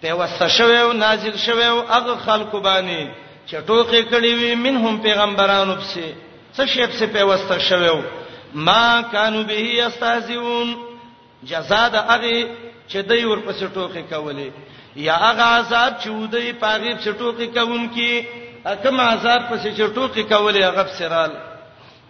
پیوسته شوی او نازل شوی او هغه خلکو باندې چې ټوکې کړې وي منهم پیغمبرانو پسې څه شی پسې پیوسته شوی او ما كانوا به یستهزئون جزاء د هغه چې دوی ورپسې ټوکې کولې یا هغه عذاب چې دوی پاغي پسې ټوکې کوونکي اکه ما عذاب پسې چې ټوکې کولې هغه سرال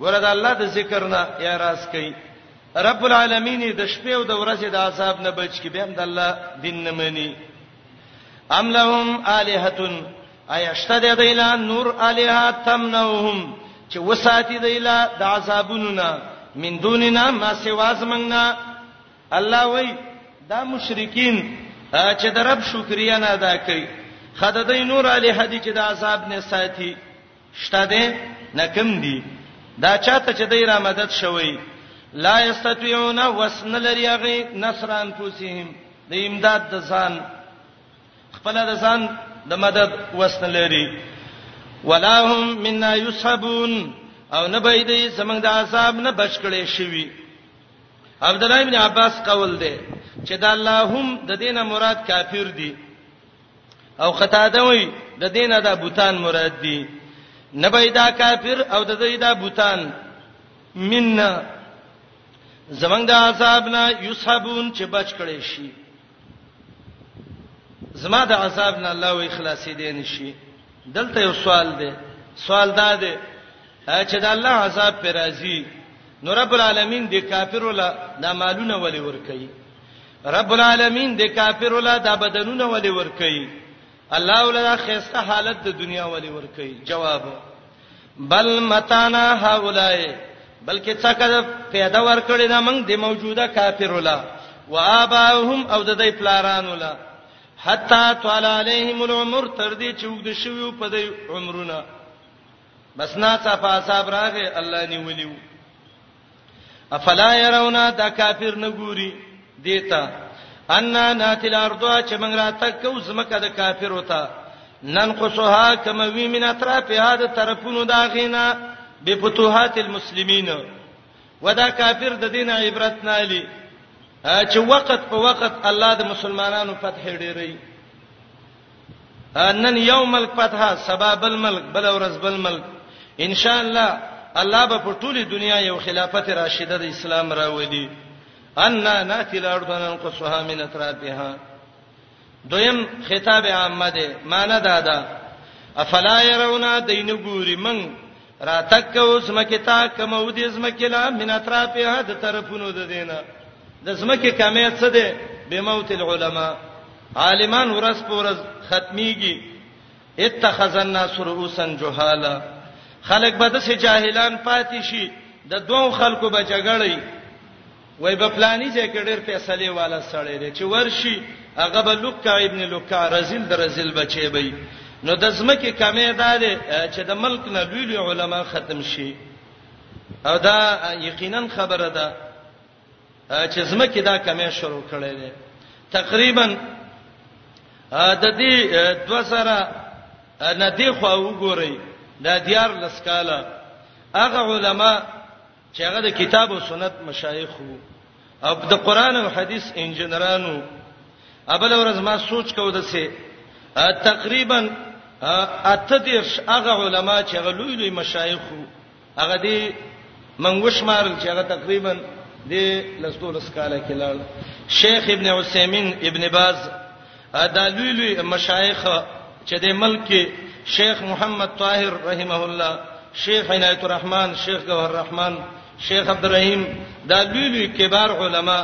ګوره د الله د ذکر نه یا راز کوي رب العالمین د شپې او د ورځې د عذاب نه بچ کی به هم د الله دین نه مني ام لهم الہتون ایشته د دیلا نور الہ تمنوهم چې وساتی دیلا د عذابونو نه من دوننا ما سوا زمنګنا الله وای دا مشرکین چې د رب شکریا نه ادا کوي خدای نور الہ دي چې د عذاب نه ساتي شته دی نه کم دی دا چاته چې دای را مدد شوی لا یستطيعون وسن لري هغه نصران پوسیم د امداد د ځان خپل د ځان د مدد وسن لري ولا هم منا یسحبون او نه بيدې زمنګ د عذاب نه بچ کړي شوی عبد الله ابن عباس قول دی چې دا اللهم د دینه مراد کافر دي او قتاده وی د دین ادا بوتان مراد دي نه بيدا کافر او د دې دا بوتان منا زمنګ د عذاب نه یصحبون چې بچ کړي شي زما د عذاب نه الله و اخلاصي دي نشي دلته یو سوال دی سوال دا دی چې د الله عذاب پر راځي نو رب العالمین د کافرو له د مالونه ولې ور کوي رب العالمین د کافر ولا د بدنونه ولې ور کوي الله ولا خيسته حالت د دنیا ولې ور کوي جواب بل متانا هاولای بلکې څکه پیدا ور کړی دا موږ د موجوده کافر ولا واباهم او د دې پلاران ولا حتا طال عليهم العمر تر دې چې وګد شوی په دې عمرونه بس ناڅاپه عذاب راغی الله نیولیو افلا يرون دا کافر نه ګوري دیتا ان ناتل ارض چې موږ راته کو زمکه د کافر وتا ننقصها کما وی من اطراف هذا طرفونو دا غینا بفتوحات المسلمین ودا کافر د دین عبرت نه علی چې وخت په وخت الله د مسلمانانو فتح ډیری نن یو ملک فتح سبا بل ملک بل ورځ بل ملک ان شاء الله الله به په ټوله دنیا یو خلافت راشده د اسلام راوړي ان ناتی لاردن قصها من اطرافها دویم خطاب عامه ده معنی دا ده افلا يرون دین ګوري من راتک اوس مکه تا کوم او دې زمکه لا من اطرافها د طرفونو د دینه د زمکه کمه څه ده به موت العلماء عالمان ورس پورز ختميږي اتخذ الناس رؤوسا جهالا خلق به د جاهلان پاتې شي د دوو خلکو به جګړې وای په پلاني ځای کې ډېر فیصله والا سړی دی چې ورشي هغه به لوکا ابن لوکا رزل د رزل بچي به نو د زمکه کمې ده چې د ملک نه لوی لوی علما ختم شي او دا یقینا خبره ده چې زمکه دا کمې شروع کړي ده تقریبا د دې 2000 نه دی خو وګورئ دا دیار لسکاله هغه علما چې هغه د کتاب او سنت مشایخ او د قران او حدیث انجنیرانو ابل ورځ ما سوچ کو د سه تقریبا اته دیرش هغه علما چې هغه لوی لوی مشایخ هغه دی منغوش مار چې هغه تقریبا د لسدولس کاله کې لاړ شیخ ابن عثیمین ابن باز دا لوی لوی مشایخ چې د ملک کې شیخ محمد طاهر رحمه الله شیخ عنایت الرحمن شیخ گوهر الرحمن شیخ عبد الرحیم دا لوی لوی کبار علما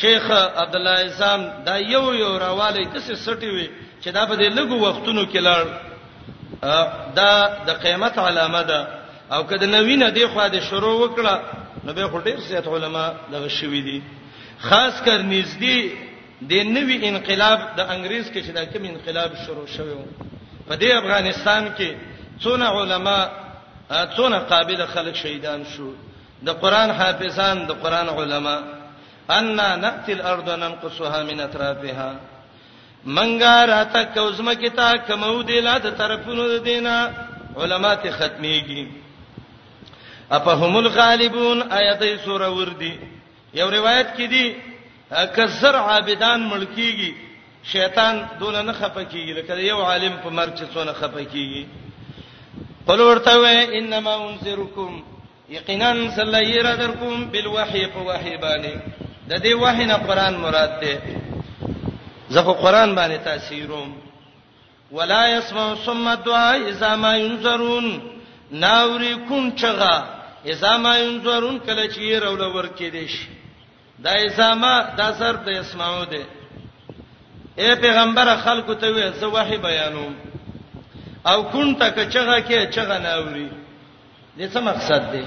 شیخ عبد الله اعظم دا یو یو راواله د څه سټي وي چې دا په دې لګو وختونو کې لاړ دا د قیامت علامه ده او کله نوینه دی خو د شروع وکړه نو به خو ډیر زیات علما دغه شوی دي خاص کر نږدې دې نوي انقلاب د انګريز کې چې دا کوم انقلاب شروع شوی و په دې افغانستان کې څونه علما څونه قابل خلک شهیدان شو د قران حافظان د قران علما ان نقتل الارض ننقصها من اطرافها منګا راته کوزمه کې تا کمو دی لا د طرفونو د دینا علما ته ختميږي اپه هم الغالبون ايته سوره وردی یو روایت کې دی که زر عابدان ملکیږي شیطان دونه نه خپکیږي لکه یو عالم په مرګ چې څونه خپکیږي قل ورته وې انما انذرکم یقینا سلیرا درکم بالوحی په وحی باندې د دې وحی نه قران مراد ده زه په قران باندې تاثیروم ولا يسمع ثم الدعاء اذا ما ينظرون ناوري کون چغا اذا ما ينظرون کله چې یې رول ورکې دي شي دا اذا ما دا سر د اسمعو دي اے پیغمبر خلکو ته وې زه وحي بیانوم او کون تک چغا کې چغا ناوري دې څه مقصد دی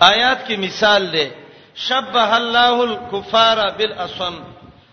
آیات کې مثال دی شبه الله الكفار بالاصم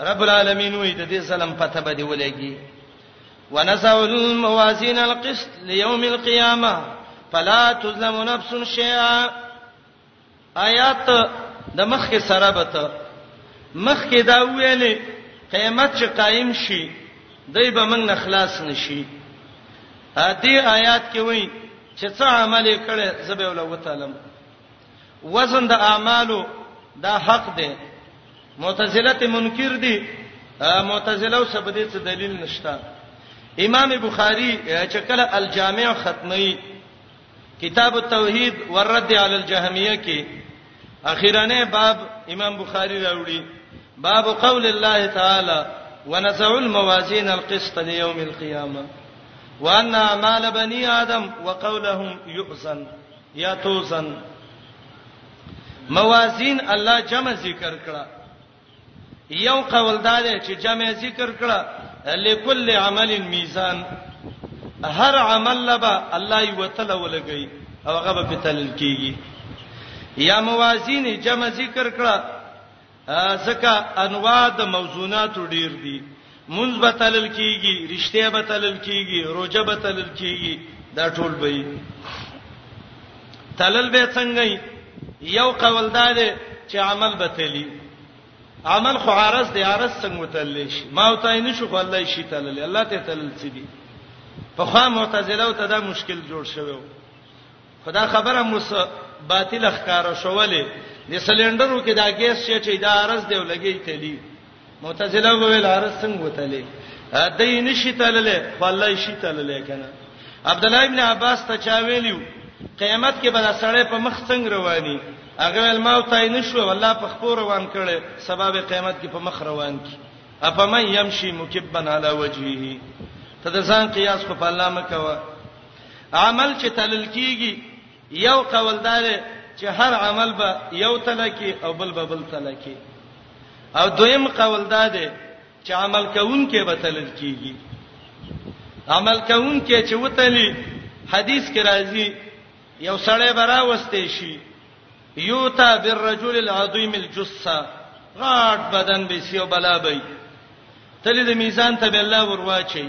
رب العالمین وی د دې ظلم پته به دی ولګي ونزع الموازين القسط ليوم القيامه فلا تظلم نفس شيئا آیات د مخ کې سره بته مخ کې دا ویلې قیامت چې قائم شي دای به موږ نه خلاص نشي ا دې آیات کې وایي چې څه عمل کړي زبې ولوتعلم وزن د اعمالو دا حق دی معتزله ته منکر دي معتزله او سبدي څه دلیل نشته امام بخاری چې کله الجامع ختمي کتاب التوحید والرد علی الجهمیه کې اخیرانه باب امام بخاری راوړي باب قول الله تعالی ونزع الموازين القسط ليوم القيامه وان اعمال بني ادم وقولهم يؤذن یا توزن موازین الله جمع ذکر کړه یو قول دا دی چې جمع ذکر کړه لکل عمل میزان هر عمل لبا الله یو تل ولګي او هغه به تل کیږي یا موازین جمع ذکر کړه ځکه انواع د موضوعاتو ډیر دي منځ به تلل کیږي رښتیا به تلل کیږي روزه به تلل کیږي دا ټول به تلل به څنګه یو قول دا دی چې عمل به تللی عمل خو عارض دی عارض څنګه تللی شي ما او تای نشو خو الله شي تللی الله ته تلل څه دي په خوا معتزله ته دا مشکل جوړ شوی و خدا خبره مو باطل ښکارا شولې د سلندرو کې دا ګیس شي چې دا ارز دی ولګي تلی معتزله وویل ارز څنګه وتلی دای نشي تللې خو الله یې شي تللې کنه عبد الله ابن عباس ته چا ویلیو قیامت کې به سړی په مخ څنګه رواني هغه ول ما او تای نشو والله په خپور روان کړي سبب قیامت کې په مخ روان کی افمن یمشي مکبن علی وجهه ته د ځان قیاس په الله مکوه عمل چې تلل کیږي یو قول دا دی چې هر عمل به یو تل کی او بل به بل تل کی او دویم قول دا دی چې عمل کوون کې به تلل کیږي عمل کوون کې چې وتلی حدیث کې راځي یو سړی برا وسته شي یوتا بالرجل العظیم الجثه غاټ بدن به سیو بلا بی تل دې میزان ته به الله ورواچي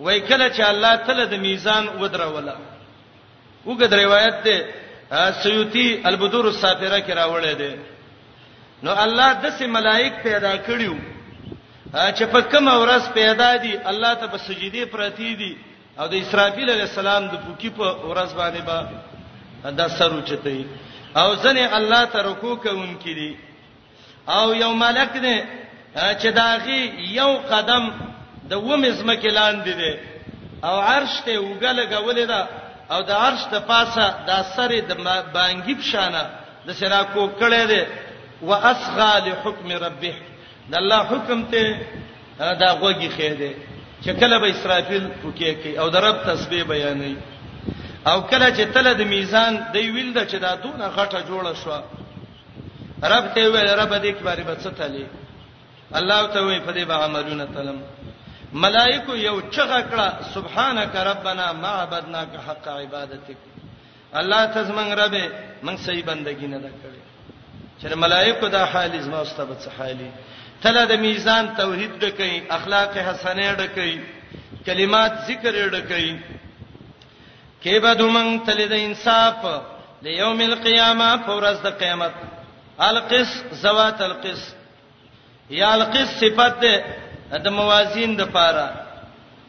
وای کله چې الله تعالی د میزان ودروله وګد روایت ده سیوطی البدور السافره کې راوړی دی نو الله د سه ملائک پیدا کړیو چې په کوم ورځ پیدا دي الله ته په سجدي پرتی دي او د اسرافیل علی السلام د پوکی په ورځ باندې با دا سر اوچته او ځنه الله ته رکوع کوونکې دي او یو ملک دی چې داغي یو قدم د ومه زمکه لاندې دی او عرش ته وګلګولې ده او د عرش د پاسه د سر د بانګی بشانه د سرا کو کړه ده واسغى لحكم ربه د الله حکم ته دا غوږی خېده چې کله به اسرافیل پوکې کوي او د رب تسبیح بیانوي او کله چې تله د میزان دی ویل د چې دا دونه غټه جوړه شو رب ته ویل رب دې کې باندې بچ تلې الله ته وی په دې به عملونه تلم ملائکه یو چغه کړه سبحانك ربنا ما عبدناك حق عبادتك الله ته زمنګ رب من صحیح بندگی نه کړې چې ملائکه دا حال زما واستبه څه حالي تله د میزان توحید ډکې اخلاق حسنه ډکې کلمات ذکر ډکې کې به دومنګ تل د انصاف د یوم القیامه په ورځ د قیامت القس زوات القس یا القس صفت ده د موازین د پاره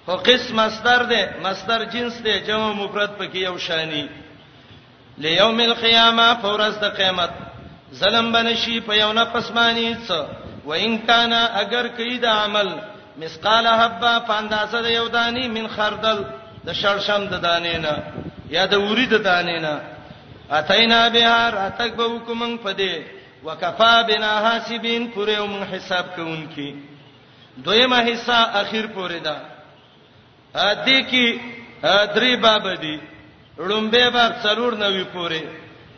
خو قس مصدر ده مصدر جنس ده جمع مفرد پکې یو شانی ليوم القيامه فورز د قیامت ظلم بنشي په یو نفس باندې څه وان کان اگر کئ د عمل مسقال حبه پاندازه د یو دانی من خردل د شړشم د دانې نه یا د وری د دانې نه اتینا بها راتک به حکمن پدې وکفا بنا حاسبین پوره موږ حساب کوونکی دویمه حصہ اخیر پوره ده ا دې کې درې باب دي لومبه باب څلور نوي پورې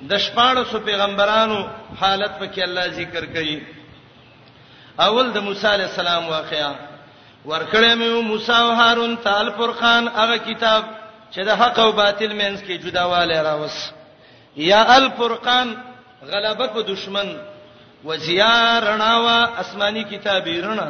د شپاړو سو پیغمبرانو حالت په کې الله ذکر کوي اول د موسی علی السلام واقعا ورکړې مې موسی او هارون تال فرقان هغه کتاب چې د حق او باطل مینس کې جداواله راوس یا الفرقان غلبه په دشمن وزیا رڼاوا آسماني کتابی رڼا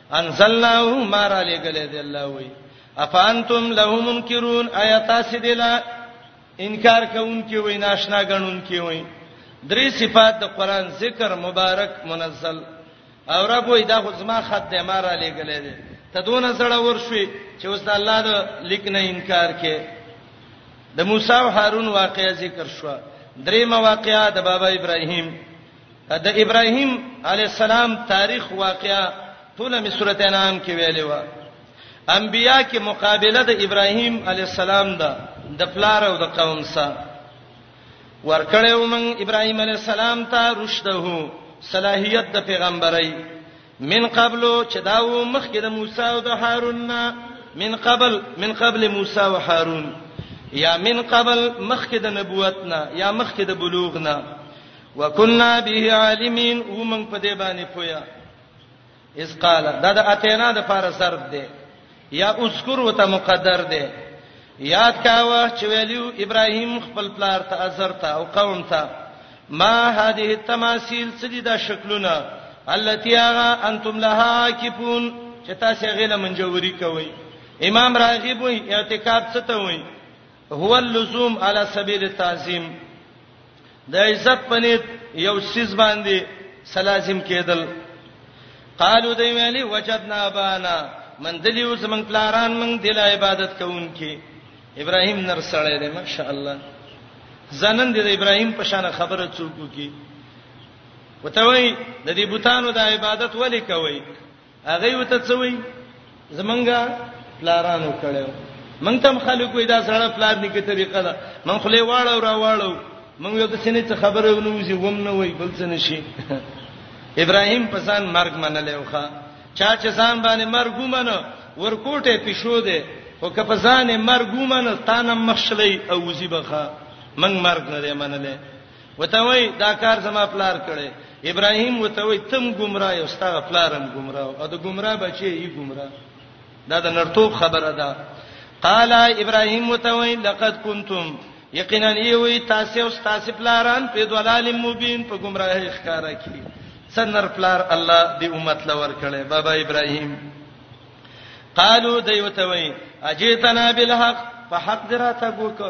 انزلناه ما را لګلې دی الله وی افانتم له منکرون آیات سیدلا انکار کوونکی وای ناشنا غنونکی وای درې صفات د قران ذکر مبارک منزل او رب وای دا خو زما خط دی ما را لګلې دی ته دون سره ورشوي چې اوس د الله د لیک نه انکار کې د موسی او هارون واقعې ذکر شو درې مواقعې د بابا ابراهیم د ابراهيم عليه السلام تاریخ واقعا ټول می سورته انعام کې ویلې و انبیا کې مقابله د ابراهيم عليه السلام ده د پلار او د قوم سره ورکړې ومن ابراهيم عليه السلام ته رشده صلاحيت د پیغمبري من قبل چې دا و مخکې د موسی او د هارون نه من قبل من قبل موسی او هارون یا من قبل مخکې د نبوت نه یا مخکې د بلوغ نه وکنا به عالمین و من په دې باندې پویا اس قال دا د اتینا د فار سرد دی یا اذکر وته مقدر دی یاد کاوه چې ویلو ابراهیم خپل پلار ته اثر ته او قوم ته ما هذه التماثيل سدي دا شکلونه التي اغا انتم لها عاكفون چې تاسو غیله منجوري کوي امام راغب وي اعتکاف څه ته وي هو اللزوم علی سبیل التعظیم د عزت پنيت یو سیز باندې سلازم کېدل قالو دی ویلی وجدنا بانا من دلیو زمنګ پلاران من دل عبادت کوونکې ابراهیم نر سړی دی ماشاء الله زنن دی د ابراهیم په شان خبره څوک کی وته وای د دې بوتانو د عبادت ولې کوي هغه وته څه وی زمونږه پلارانو کړو مونږ تم خلکو دا سره پلار ني کې طریقه ده مونږ خلې واړو را واړو مونږ یو د سینې څخه خبره ونوځي ووم نه وای بل څه نشي ابراهيم پسان مرګ منلې وخه چا چې ځان باندې مرګ ومنه ورکوټه پښو ده او که په ځان مرګ ومنه تانه مخشلې او وزي بخه مونږ مرګ نه منلې وته وای دا کار زما پلار کړي ابراهيم وته وای تم گمراه یو ستا پلارم گمراه او د گمراه بچي یي گمراه دا د نرتوب خبره ده قال ابراهيم وته وای لقد كنتم یقینا یوي تاسو او تاسو پلاران په دلال مبین په گمراهی ښکارا کی سنر پلار الله دی امت لور کړي بابا ابراهيم قالو دیوته وای اجیتنا بالحق په حق دراته ګوکه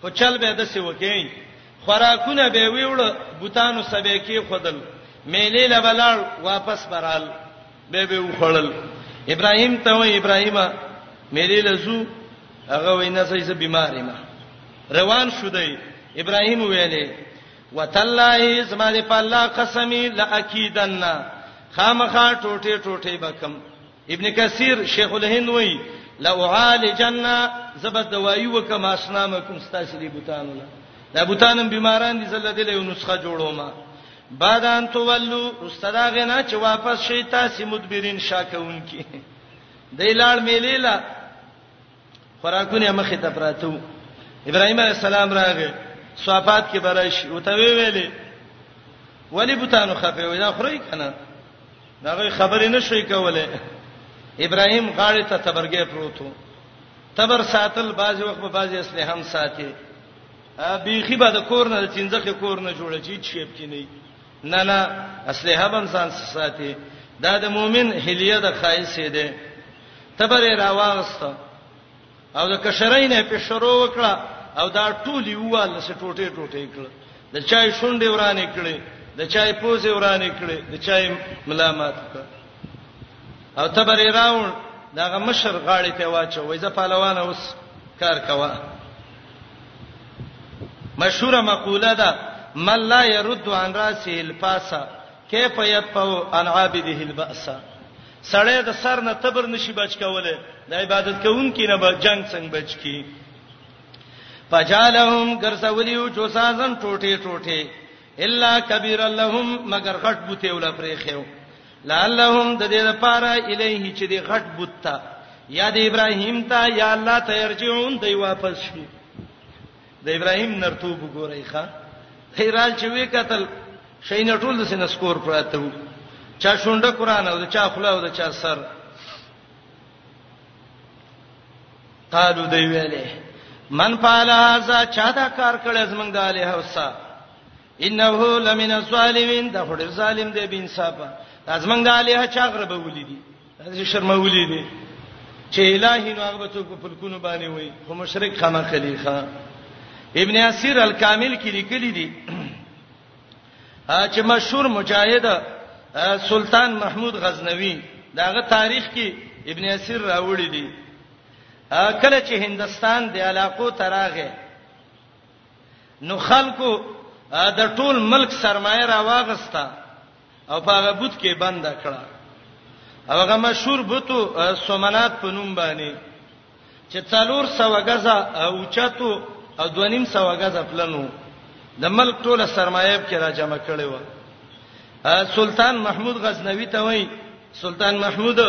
خو چل به دسې وکې خوراکونه به ویوړ بوتانو سبې کې خدل میلې لبلال واپس برال به به وخړل ابراهیم ته و ابراهیمه میلې لزو هغه وینا سې سه بیمارې ما روان شو دی ابراهیم ویلې وتلای زماره په الله قسمی لاکیدن خامخا ټوټه ټوټه بکم ابن کثیر شیخ الهند وای لا اعالجن زبد دوایی وکم اسنامکم ستاسو دی بوتانو لا دا بوتانم بیماران دي زله دله یو نسخه جوړوما بعد ان تولو استدا غنا چې واپس شي تاسو مدبرین شاکون کی د لاړ میلیلا خوراکونه مخې ته پراته وو ابراهيم عليه السلام راغی صفات کې برش او ته ویلې ولی بوتانو خپه وي دا خوري کنه داغه خبرې نشوي کوله ابراهيم غاړې ته تبرګې پروتو تبر ساتل بعضی وخت به بعضی اصله هم ساتي بيخي به د کور نه د چنځخه کور نه جوړ چی چیپ کې نه نه نه اسلحه بم ځان ساتي دا د مؤمن هلیه د خایسه ده تبره راواغست او د کشرین په شروع وکړه او دا ټولی ووال سه ټوټه ټوټه کړه د چای شونډې ورانې کړې د چای پوزې ورانې کړې د چای ملامت کړه او تبره راون داغه مشر غاړې ته واچو وای زه پهلوان اوس کار کوا مشهوره مقوله ده من لا يرد عن راسه الفاس كيف يدفع عن عابده البأس سړی د سر نه تبر نشي بچ کوله د عبادت کوونکې نه به جنگ څنګه بچ کی فجالهم غرسولیو جوسازن ټوټه ټوټه الا کبیر لهم مگر غټ بوته ولا پرې خيو لعلهم د دې لپاره الیه چې دی غټ بوت ته یا د ابراهیم ته یا الله ته ارجعون دی واپس شي د ابراهیم نرتوب ګورای ښا خیرال چې وی قتل شین ټول د سینه سکور پراته وو چا شونډه قران او چا خلا او چا سر قالو دی ویلې من فعل هذا چا دا کار کړی زمنګ د الہ وسه انه لمن الظالمین دا خډر ظالم دی بن صاحب ازمنګ د الها چا غربه ولې دي دې شرم ولې دي چې الہی نو هغه څوک په لکونو باندې وای خو مشرک خامہ خلیخه ابن اسیر الکامل کې لیکلي دي چې مشهور مجاهد سلطان محمود غزنوی داغه تاریخ کې ابن اسیر راوړی دی کله چې هندستان د علاقو تراغه نو خلکو د ټول ملک سرمایه را واغسته او په هغه بوت کې بند کړه او هغه مشهور بوتو سومنات په نوم باندې چې څلور سو غزا او چتو او دونیم سو غزا پلنو د ملک ټوله سرمایه په را جمع کړي و سلطان محمود غزنوی ته وای سلطان محمود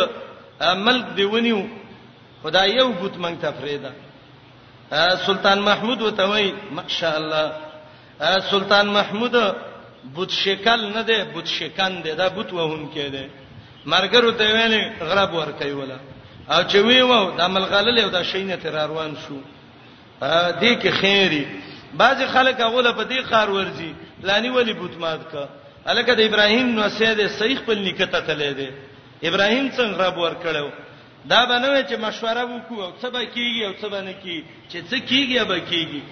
ملک دیونیو خدای یو بوت منګ تفریدا سلطان محمود وتوي ماشاء الله سلطان محمود بوت شکل نه دی بوت شکن دی دا بوت وهون کې دی مرګرو ته ویلې غرب ور کوي ولا او چې وی وو د عمل غلل او د شینه تر روان شو دې کې خیری بعضی خلک هغه له پدې خار ورزي لانی ولی بوت مات کا الکه د ابراهیم نو سید صحیح په نکته تلې دی ابراهیم څنګه غرب ور کړو دا به نه وي چې مشوره وکړو او څه به کیږي او څه به نه کیږي چې څه کیږي به کیږي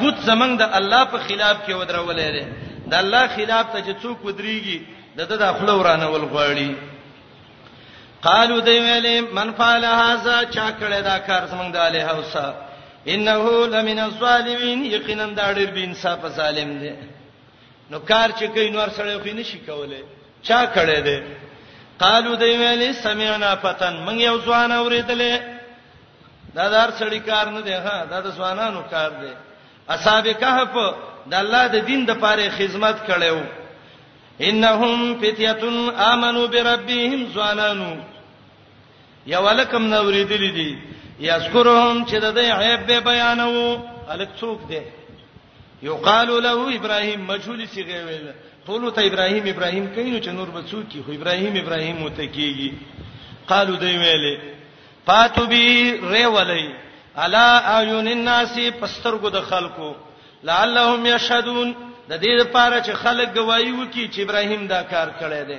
بوت زمنګ د الله په خلاف کې ودرولې ده د الله خلاف ته چې څوک ودرېږي د د داخله ورانه ول غواړي قالو دی ویلې من فعل هذا چا کړه دا کار زمنګ د اله اوسه انه لمن الظالمین یقینا دا ډېر بی انصاف ظالم دی نو کار چې کوي نور سره خو نه شي کولای چا کړه دې قالو دی ویلې سمعنا فتن من یو ځوان اوریدلې دا دار سړی کار نه دی ها دا د ځوانانو کار دی اصحاب کهف د الله د دین د پاره خدمت کړو انهم فتیتون امنو بربهم ځوانانو یا ولکم نوریدلې دي یذکرهم چې د دې عیب به بیانو الک څوک دی یقال له ابراهیم مجهول صيغه ویل ټول ته ابراهیم ابراهیم کینو چې نور به څوک کی خو ابراهیم ابراهیم متکیږي قالو دی ویلې پاتو بی ری ولی علا اعین الناس پسترګو د خلکو لعلهم یشهدون د دې لپاره چې خلک گواہی وکړي چې ابراهیم دا کار کړی دی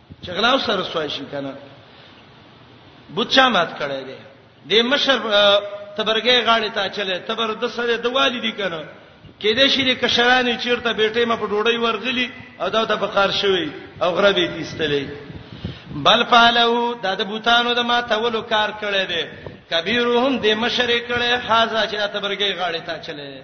چې غلاو سره سوای شي کنه بچا مات کړی دی د مشر تبرګې غاړې ته چلے تبر د سره د والدی کنه کې دې شي د کشرانې چیرته بیٹې ما په ډوړی ورغلی او دا ته بقار شوی او غربې تیستلې بل فعلو دا د بوتانو د ما تولو کار کړی دی کبیرهم د مشر کړي حاضر چې تبرګې غاړې ته چلے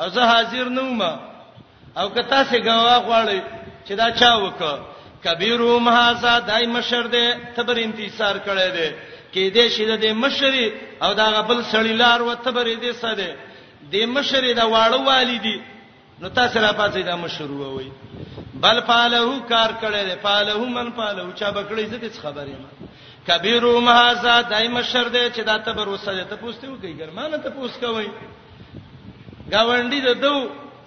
او زه حاضر نه وم او که تاسو غوا غواړئ چې دا چا وکړه کبیرو مهازا دای مشر دی تبر انتظار کړی دی کې دې شې د مشری او دا غبل سړی لار و تبر دې ساده د مشری دا واړو والدی نو تاسو را پاتې دا مشرو وای بل فعلو کار کړی دی فعلو من فعلو چا بکړی زه دې خبرې ما کبیرو مهازا دای مشر دی چې دا تبر وسه ته پوښتنه کوي ګرمانه ته پوښتنه کوي گاونډي د دو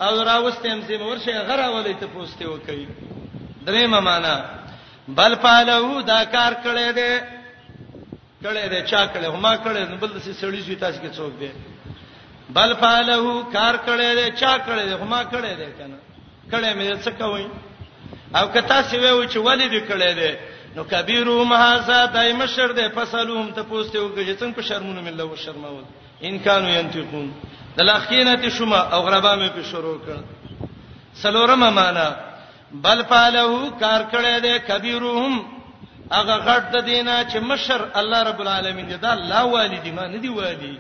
او راوستې هم سیم ورشه غره ولې ته پوسټه وکي درېمه معنا بل پالو دا کار کړي دي کړي دي چا کړي هما کړي نو بل څه سړی شي تاسو کې څوک دي بل پالو کار کړي دي چا کړي دي هما کړي دي کنه کړي مې څه کوي او که تاسو وې چې ولې دې کړي دي نو کبیرو مهازا دای مشر دې فصلوم ته پوسټه وکړي څنګه په شرمونو مله و شرماول ان کانو ينتقون دلاخینه ته شوما او غربا مې په شروع کړ سلورمه معنا بل فعلو کار کړی دی کبیرهم هغه غټ د دینه چې مشر الله رب العالمین دی دا لا والدی ما نه دی والی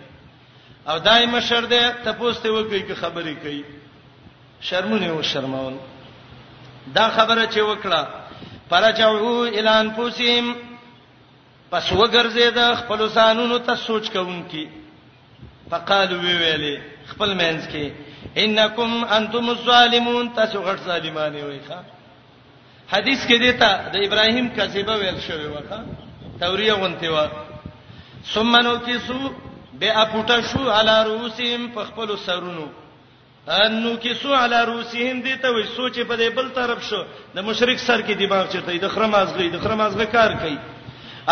او دای مشر دی ته پوسټ وکړي که خبرې کوي شرمونه او شرماون دا خبره چې وکړه فرجعو الان پوسیم پس وګرځید خپل ځانونو ته سوچ کوونکی فقالو وی ویلې خپل مینس کې انکم انتم الظالمون تاسو غټ ظالمان یې وای ښا حدیث کې دیتا د ابراهیم کذبه ویل شوی وکا توریه غونتی و ثم نو کیسو به اپټه شو علی رؤسهم په خپل سرونو انو کیسو علی روسهم دي ته وي سوچ په دې بل طرف شو د مشرک سر کې دماغ چرته د خره مازغې د خره مازغه کار کوي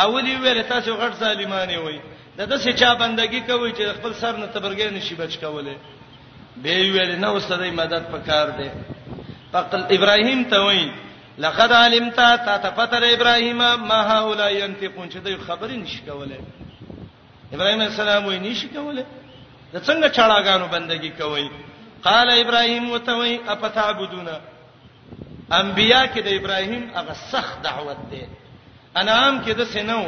اولی ویل تاسو غټ ظالمانه وي د دسې چا بندگی کوي چې خپل سر نه تبرګې نشي بچ کوله به ویل نه وسره مدد پکار دی فقل ابراهيم ته وای لقد علمت تا تفتر ابراهيم ما هؤلاء ينتقون چې دوی خبرې نشي کولای ابراهيم عليه السلام وې نشي کوله د څنګه چړاګانو بندگی کوي قال ابراهيم وتوي اپتعبدون انبیا کې د ابراهيم هغه سخت دعوت ده انعام کې د سينو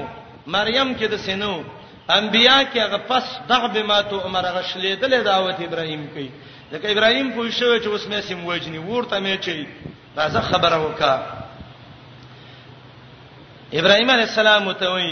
مریم کې د سينو انبیا کې هغه پس دغه به ماتو عمر غشلې دلې دعوت ابراهيم کوي ځکه ابراهيم پوه شو چې اوس مې سیم وجني ورته مې چي راځه خبره وکا ابراهيم عليه السلام وتوي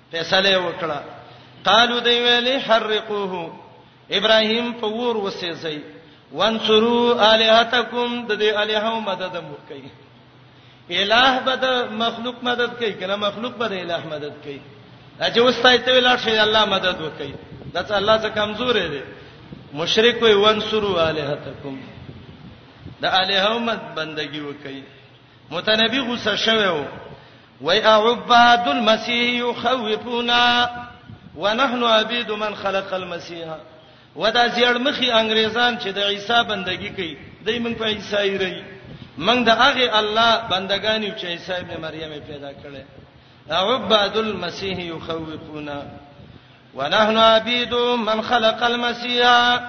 فیصله وکړه قالو دی ویلی حرقوه ابراهیم په ور وسېځي وانصروا الہتکم د دې الہو مدد مو کوي الہ بد مخلوق مدد کوي کنه مخلوق بد الہ مدد کوي چې وستای ته ویل شي الله مدد وکړي دا څه الله څخه کمزور دی مشرک وي وانصروا الہتکم د الہو مد بندگی وکړي متنبی غوسه شوه وای عباد المسيح يخوفونا ونحن عبيد من خلق المسيح ودا زیړ مخي انګريزان چې د عیسی بندگی کوي دای موږ په عیسی ری موږ د هغه الله بندگان یو چې عیسی ابن مریم پیدا کړي عباد المسيح يخوفونا ونحن عبيد من خلق المسيح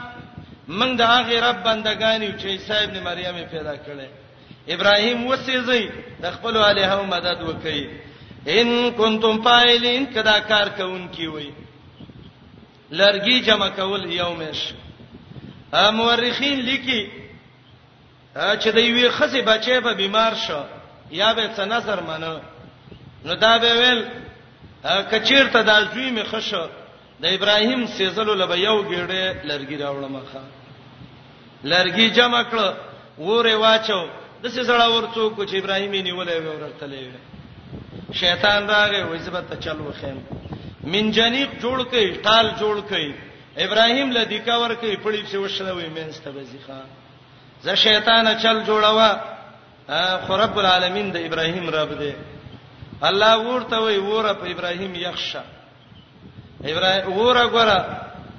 موږ د هغه رب بندگان یو چې عیسی ابن مریم پیدا کړي ابراهيم وسېځي د خپل الهو مدد وکړي ان کنتم فاعلین کدا کار کوونکی وي لرګي جمع کول یومش مورخین لیکي چې د یوې خزې بچي به بیمار شو یا به څه نظر منو نو دا به ویل کچیر ته دا زوی می خشو د ابراهیم سیزلو لبه یو ګیړې لرګي راوړم ښا لرګي جمع کړ وره واچو د سیزړه ورڅو کو چې ابراهیم یې نیولې و ورتلې شیطان راغی وې زبته چل وخم من جنیق جوړ کړي ټال جوړ کړي ابراهیم لدی کا ور کړي پړی په وشلوي مینسته بزیخه ز شیطان چل جوړوا خو رب العالمین د ابراهیم رب دی الله ورته وی وره په ابراهیم یخشه ابراهيم وګوره ګوره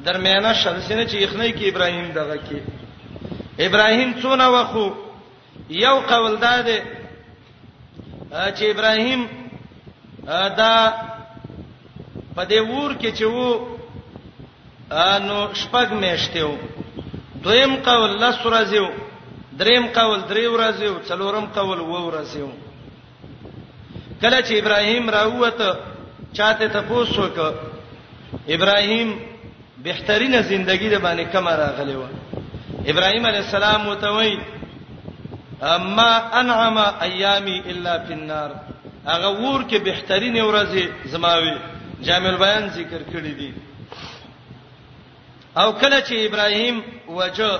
درمیانه شمسینه چې یخنۍ کې ابراهيم دغه کې ابراهيم څونه وخو یو قول دا دی چې ابراهيم دا په دې ور کې چې وو نو شپږ میاشتې وو دویم قول لس ورځې وو دریم قول درې ورځې وو څلورم قول وو ورځې وو کله چې ابراهيم راووت چاته تپوس وک ابراهيم بهترینه ژوندۍ د باندې کوم راغلی و ابراهيم عليه السلام وتوي اما انعم ايامي الا في النار هغه ور کې بهترینه ورځي زماوي جامع البيان ذکر کړی دي او کله چې ابراهيم وجه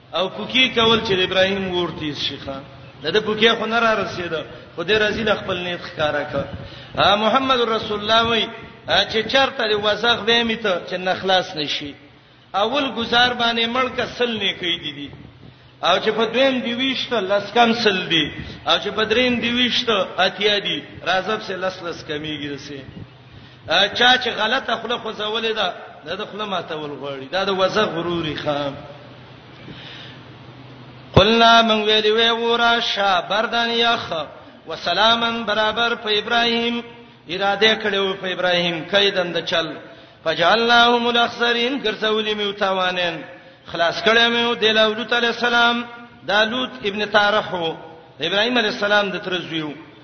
او کوکی کول چې ابراهیم ورته شيخه د د کوکی خو نه را رسید خو د رزي د خپل نیت ښکارا ک محمد رسول الله وای چې چرته د وسخ به میته چې نخلاص نشي اول گزار باندې ملک سل نه کوي دي دي او چې په دویم دی ویشته لس کم سل دی او چې په دریم دی ویشته اتیا دی راځب سه لس لس کمیږي رسې چا چې غلطه خله خوځولې ده دا د خله ماتول غواړي دا د وزغ غروري خام قلنا من ویلی وی ورا شا بردان یخ وسلامن برابر په ابراهیم اراده کړو په ابراهیم کیدن د چل فجعلناهم الاخسرین ګرځولې میو تاوانین خلاص کړې میو د لوط علی السلام د لوط ابن طارح ابراهیم علی السلام د ترزویو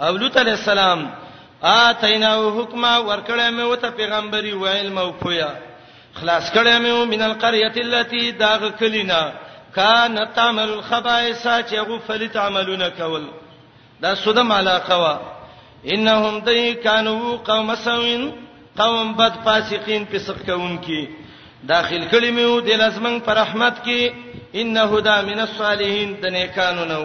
او لوط علی السلام اتیناه حکما ورکړې مې وته پیغمبري و علم او پویا خلاص کړې مې من القريه التي داغ کلینا کان تعمل الخبائث چې غو فلت عملونه کول دا سودم علاقه وا انهم دای کانوا قوم سوین قوم بد فاسقین فسق کوونکی داخل کړي مې و د لازمن پر رحمت کې انه دا من الصالحین د نیکانو نو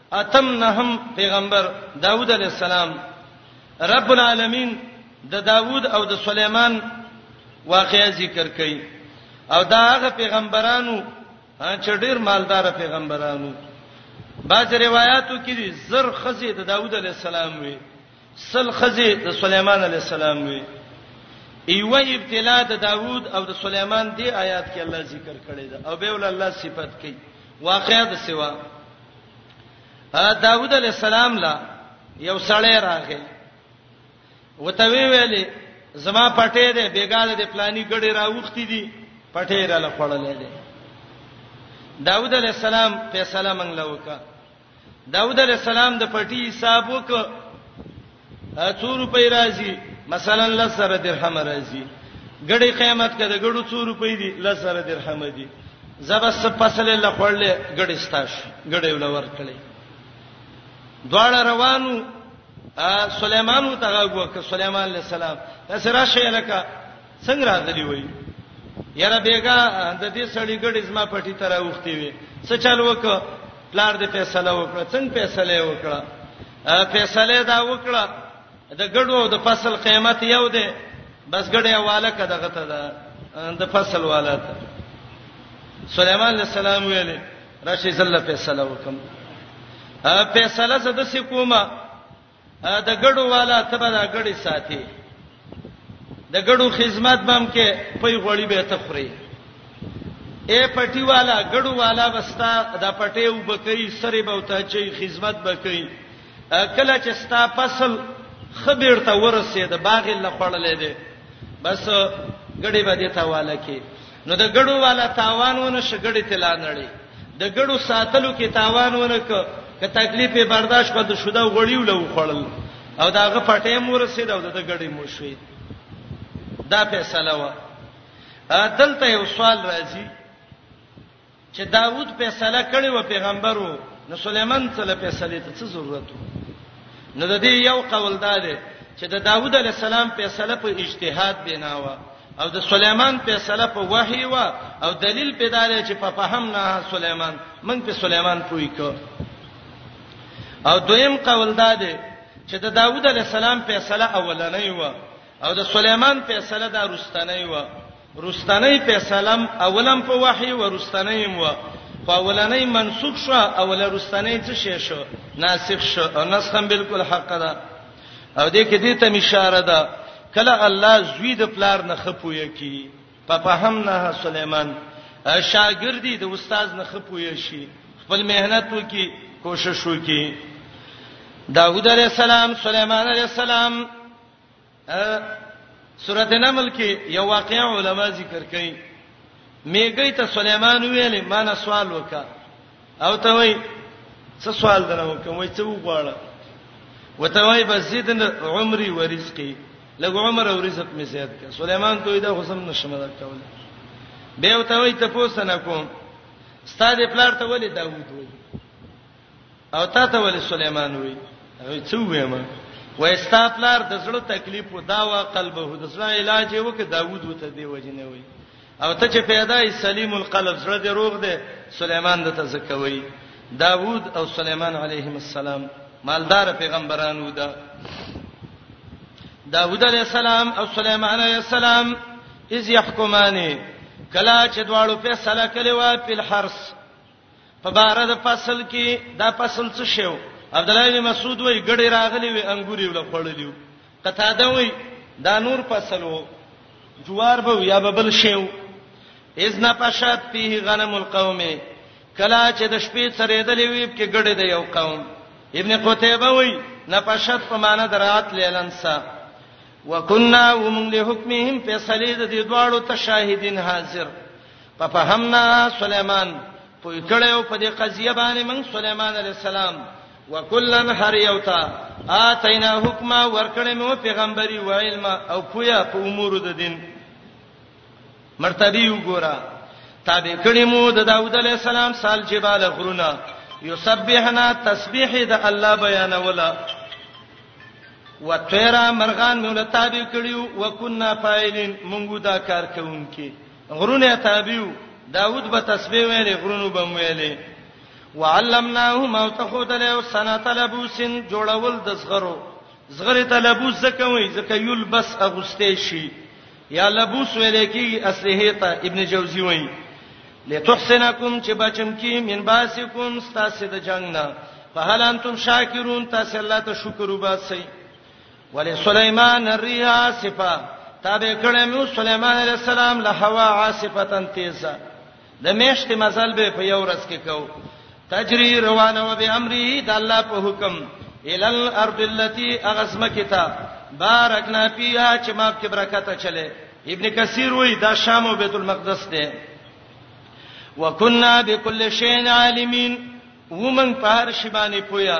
اتم نهم پیغمبر داوود علی السلام رب العالمین د داوود او د سليمان واقعي ذکر کړي او دا هغه پیغمبرانو چې ډیر مالدار پیغمبرانو بعض روایتو کې دي زر خزي د داوود علی السلام وي سل خزي د سليمان علی السلام وي ایو ابتلا د داوود او د سليمان دی آیات کې الله ذکر کړی دا او به ول الله صفت کوي واقعا د سوا داوود علی السلام لا یو سړی راغی وته وی ویلې زما پټې ده بیګاله د پلاني ګړې راوختی دي پټې را لخړلې ده داوود علی السلام فیصله منګله وکړه داوود علی السلام د پټي حساب وکړه څو روپۍ راځي مثلا لس زره درهم راځي ګړې قیامت کده ګړو څو روپۍ دي لس زره درهم دي زبس فصل له خړلې ګړې ستاش ګړې ولور کړي دواړه روانو سليمان ته غوږ ک سليمان عليه السلام اسرا شي لکه څنګه راغلی وای یاره بیګا د دې سړی ګړې زما پټی تر اوختي وي څه چل وک پلار دې فیصله وکړه څنګه فیصله وکړه فیصله دا وکړه د ګډو د فصل قیمت یو دی بس ګډه حواله کده غته ده د فصل والا ته سليمان عليه السلام ویل راشي زله فیصله وکم فیصله زده سې کومه د ګډو والا ته به دا ګډي ساتي د ګړو خدمت بم کې پي غوړي به تخري اے پټي والا ګړو والا بستا د پټي وبکې سره به ته چې خدمت بکې کله چې ستا فصل خبر ته ورسې د باغ لخړلې ده بس ګړي به دې ته والا کې نو د ګړو والا تاوان ونه شګړې تلا نړي د ګړو ساتلو کې تاوان ونه ک که تکلیف برداشت کړ د شوده غړیو لو خړل او داغه پټې مور رسید او د ګړې مو شوي دا فیصله و دلته یو سوال راځي چې داوود فیصله کړې و پیغمبر وو نو سليمان څه له فیصله ته څه ضرورت وو نو د دې یو قول دا دی چې د داوود علی السلام فیصله په اجتهاد بنا و او د سليمان فیصله په وحي و او دلیل پیدا لري چې په فهم نه سليمان من په سليمان پوي کو او دویم قول دا دی چې د داوود علی السلام فیصله اولنۍ و او د سليمان فیصله دا رستنی و رستنی فیصلم اولم په وحی و رستنی و خو اولنې منسوخ شو او لرستنې څه شي شو ناسخ شو او نسخم بالکل حق ده او دې کې دې ته اشاره ده کله الله زوی د پلار نه خپوي کی په فهم نه سليمان شاګردي د استاد نه خپوي شي خپل مهنت وکي کوشش وکي داوود عليه السلام سليمان عليه السلام سورته نمل کې یو واقعي علما ذکر کړي میګی ته سليمان ویلې ما نه سوال وکا او ته وای څه سوال درو کوم وای څه وغواړه وته وای بس زیدن عمرې ورزقي لګ عمر او رزق می زیات کړ سليمان ته دا حسن نشم دا کوله به وته وای ته پوسنه کوم ستاده پلار ته ولې داوود وای او تا ته ولې سليمان وی هغه څه وې ما وای ستا پلار د زړه تکلیف و دا وا قلبه د زړه علاج یې وکړ داوود وته دی وجنه وی او ته چې پیدا یې سلیم القلب زړه دې روغ دی سليمان د تزکوي داوود او سليمان علیهم السلام مالدار پیغمبران و دا داوود علیه السلام او سليمان علیه السلام اذ يحكمان کلا چې دواړو په سلا کلی وا په حرس په بار د فصل کې دا فصل څه شیو عبد الله بن مسعود وای ګړې راغلي وي انګوري ول خړلیو قتاده وای دا نور فصل وو جوار به یا ببل شیو اذن پشات فيه غنم القوم کلا چې د شپې سرېدلې وي کې ګړې د یو قوم ابن قتيبه وای نه پشات په معنا درات لیلنسا وکنا ومن له حکمهم فیصله د دې دواړو ته شاهدین حاضر ففهمنا سليمان پوی کړو په دې قضیه باندې موږ سليمان عليه السلام وکلن هر یو ته اتینا حکم ورکړې مو پیغمبري و علم او پویا په امور د دین مرتبه وګورا تابع کړې مو د داوود علی السلام سال جبال غرونه یسبحنا تسبیح د الله بیانولا وتیرا مرغان مولا تابع کړیو وکنا فاعلین مونږ دا کار کوونکې غرونه تابیو داوود به تسبیح ویلې غرونو به ویلې وعلمناه ما تخود له سنت لبوسن جوړول د زغرو زغره ته لبوس زکه وای زکه یل بس اغستې شي یا لبوس ویلې کی اصله ته ابن جوزی وای لتحسنکم چې بچم کی من باسکم ستاسو د جنگ نه فهل انتم شاکرون تاسو الله ته شکر وباسئ ولسليمان الريح عاصفه تابع کړه مې سليمان عليه السلام له هوا عاصفتن تیزه د میشت مزل به په یو ورځ کې کو تجری روانه و به امره د الله په حکم ال الارض التي اغسم کتا بارکنا فيها چې ما په برکت چلے ابن کثیر وای دا شام او بیت المقدس دی وکنا بكل شيء عالمين ومن په هر شی باندې پویا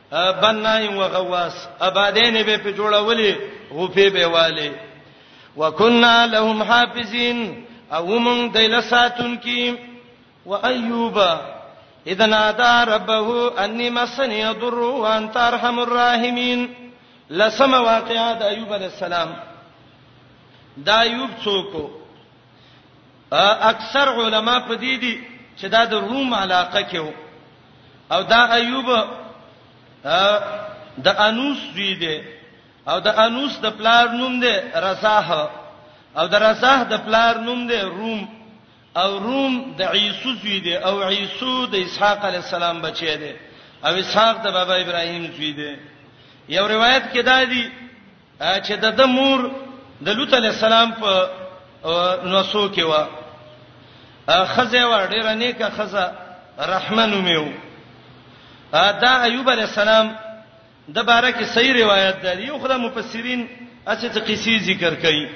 بنای و غواس ابادین به په جوړولې غوپې به والي وکنا لهم حافظین او مون دایله ساتون کی و ایوب اذا نادى ربه اني مسني ضر وانت ارحم الراحمين لسم واقعات ایوب علیہ السلام دا ایوب څوک اکثر علما په دې دي چې دا د روم علاقه کې وو او دا ایوب د انوس دی دی او د انوس د پلار نوم دی رزاه او د رزاه د پلار نوم دی روم او روم د عیسو زوی دی او عیسو د اسحاق علی السلام بچی دی او اسحاق د بابا ابراهیم زوی دی یو روایت کې دا دی چې د د مور د لوط علی السلام په نوسو کې و خزه و ډیره نیکه خزه رحمان میو دا ایوب علی السلام د باره کې صحیح روایت ده یو خدای مفسرین اڅه څه قصې ذکر کوي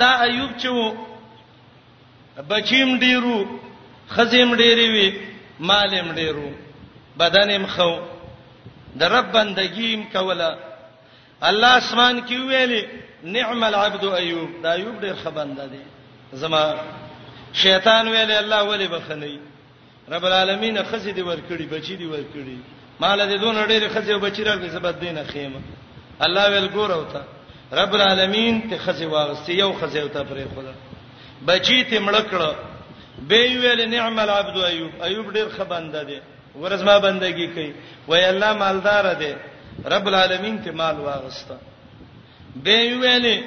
دا ایوب چې بچیم ډیرو خزیم ډیری وی مالم ډیرو بدنم خو د رب بندگیم کوله الله اسمان کې ویلي نعم العبد ایوب دا ایوب ډیر خبنده دی زما شیطان ویلي الله ولی بخنی رب العالمین خزي دی ورکړي بچی دی ورکړي مال دې دون ډېر خزي او بچی راغلي سبد دینه خیمه الله ویل ګور اوتا رب العالمین ته خزي واغستی یو خزي اوتا پرې خدا بچی ته مړکړه به ویل نعم العبد ایوب ایوب ډېر خبنده دی ورځ ما بندگی کوي وای الله مالدار دی رب العالمین ته مال واغستا به ویل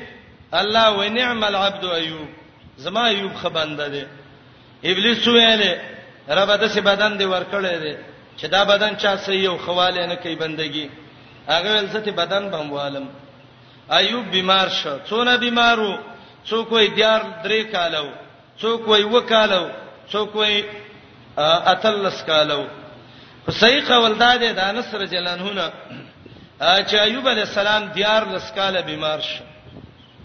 الله و نعم العبد ایوب زما ایوب خبنده دی ابلیس ویل رب د سي بدن دی ورکړې دی چې دا بدن چا سې یو خواله نه کوي بندگی هغه ول څه ته بدن بموالم ایوب بیمار شو څونه بیمارو څوک وي دیار درې کالو څوک وي وکالو څوک وي اتلس کالو صحیح قول دا دی د انس رجلانونه چې ایوب علی السلام دیار لسکاله بیمار شو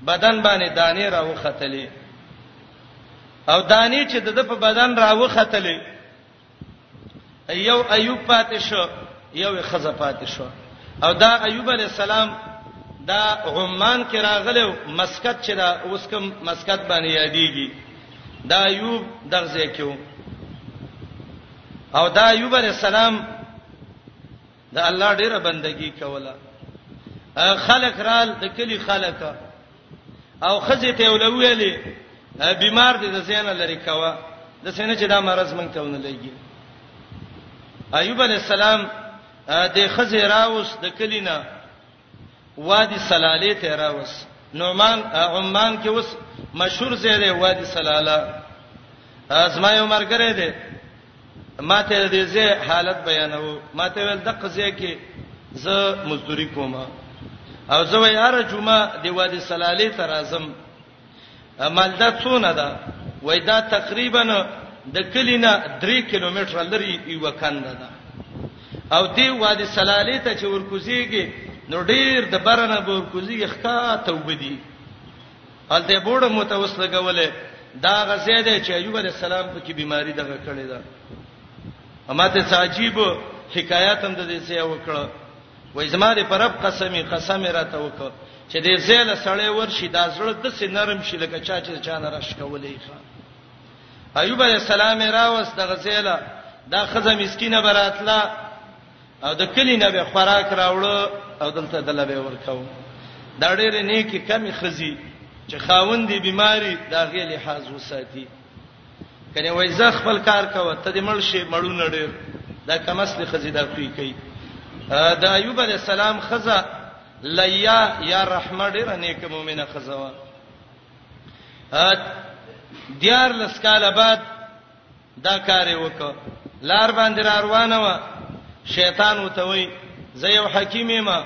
بدن باندې دانې راو ختلې او دانی چې د په بدن راوختلې یو ایوب پاتې شو یو خزه پاتې شو او دا ایوب علی السلام دا عمان کې راغلو مسکت چې دا اوس کوم مسکت باندې یادېږي دا ایوب دغه کېو او دا ایوب علی السلام د الله ډیره بندگی کوله خلک رال د کلی خلک او خزه ته ولویلې بیمار دي د زینه لري کوا د سینې چې دا مرز مونږ ته ونه لګي ایوب علی السلام د خزه راوس د کلینا وادي سلاله ته راوس نعمان عمان کې اوس مشهور ځای دی وادي سلاله ازما یو مرګره دی ماته دې زه حالت بیانو ماته ول د قضیه کې زه مزدوري کوم او زه وای هر جمعه دی وادي سلاله ته راځم مالدا څونه ده وای دا تقریبا د کلینا 3 کیلومتر لري یو کند ده او دی وادي سلاله ته چې ورکوزیږي نو ډیر د برنه به ورکوزي ښکا توبدي هلته بوډه متوسل غولې دا غزه ده چې ایوب علی السلام په کې بيماري دغه کړې ده اما ته عجیب حکایت هم د دې څه وکړه وای زما دې پر رب قسمي قسم راته وکړ چې دې زیل سړې ورشي دا زړه د سې نرم شي لکه چا چې چا نه رش کولې ښا ایوب علی السلام راوس د غزیلا دا خزه مسکینه براتلا او د کلی نه به خوراک راوړو او دلته دله به ورکاو دا ډېر نیکی کمی خزي چې خاوند دی بیماری دا غي لحاظ وساتي کني وای زه خپل کار کوم ته دې مړ شي مړو نړیر دا کمسل خزیدا کوي کوي د ایوب علی السلام خزا لیا یا رحمه ډیر نیک مؤمنه خزا وا دیار لسکاله بعد دا کار وکړه لار باندې را روانه و شیطان وتوي زه یو حکیم ما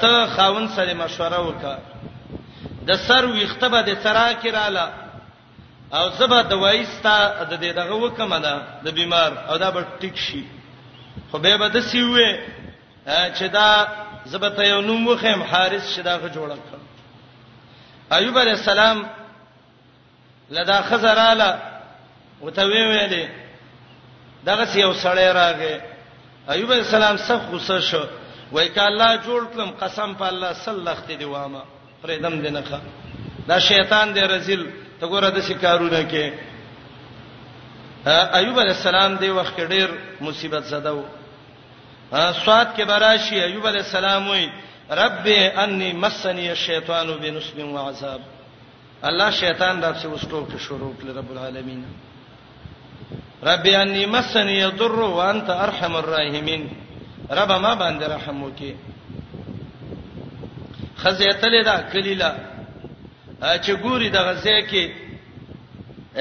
ته خاون سره مشوره وکړه د سر ویخته به د تراکراله او زبا دوايي ستا د دې دغه وکمه ده د بیمار او دا به ټیک شي خو به به د سی وې چې دا زبا ته یو نوم وخم حارث شدا غ جوړ کړ ایوب علی السلام لدا خزراله وته وی ویلې دغه یو سړی راغی ایوب علی السلام سخت غوسه شو وای کاله جوړ کړم قسم په الله سلخت دی وامه پرېدم دې نه ښه دا شیطان دې رزل ته ګوره د شکارونه کې ایوب علی السلام دی وخت ډیر مصیبت زده و سواد کې براشي ایوب علی السلام وی رب انی مسنی الشیطان بنصب وعذاب الله شیطان راځي وسټو کې شروع کړ رب العالمین رب انی مسنی یضر وانت ارحم الراحمین رب ما باندې رحم وکي خزیتلې دا کلیلا چې ګوري دغه ځای کې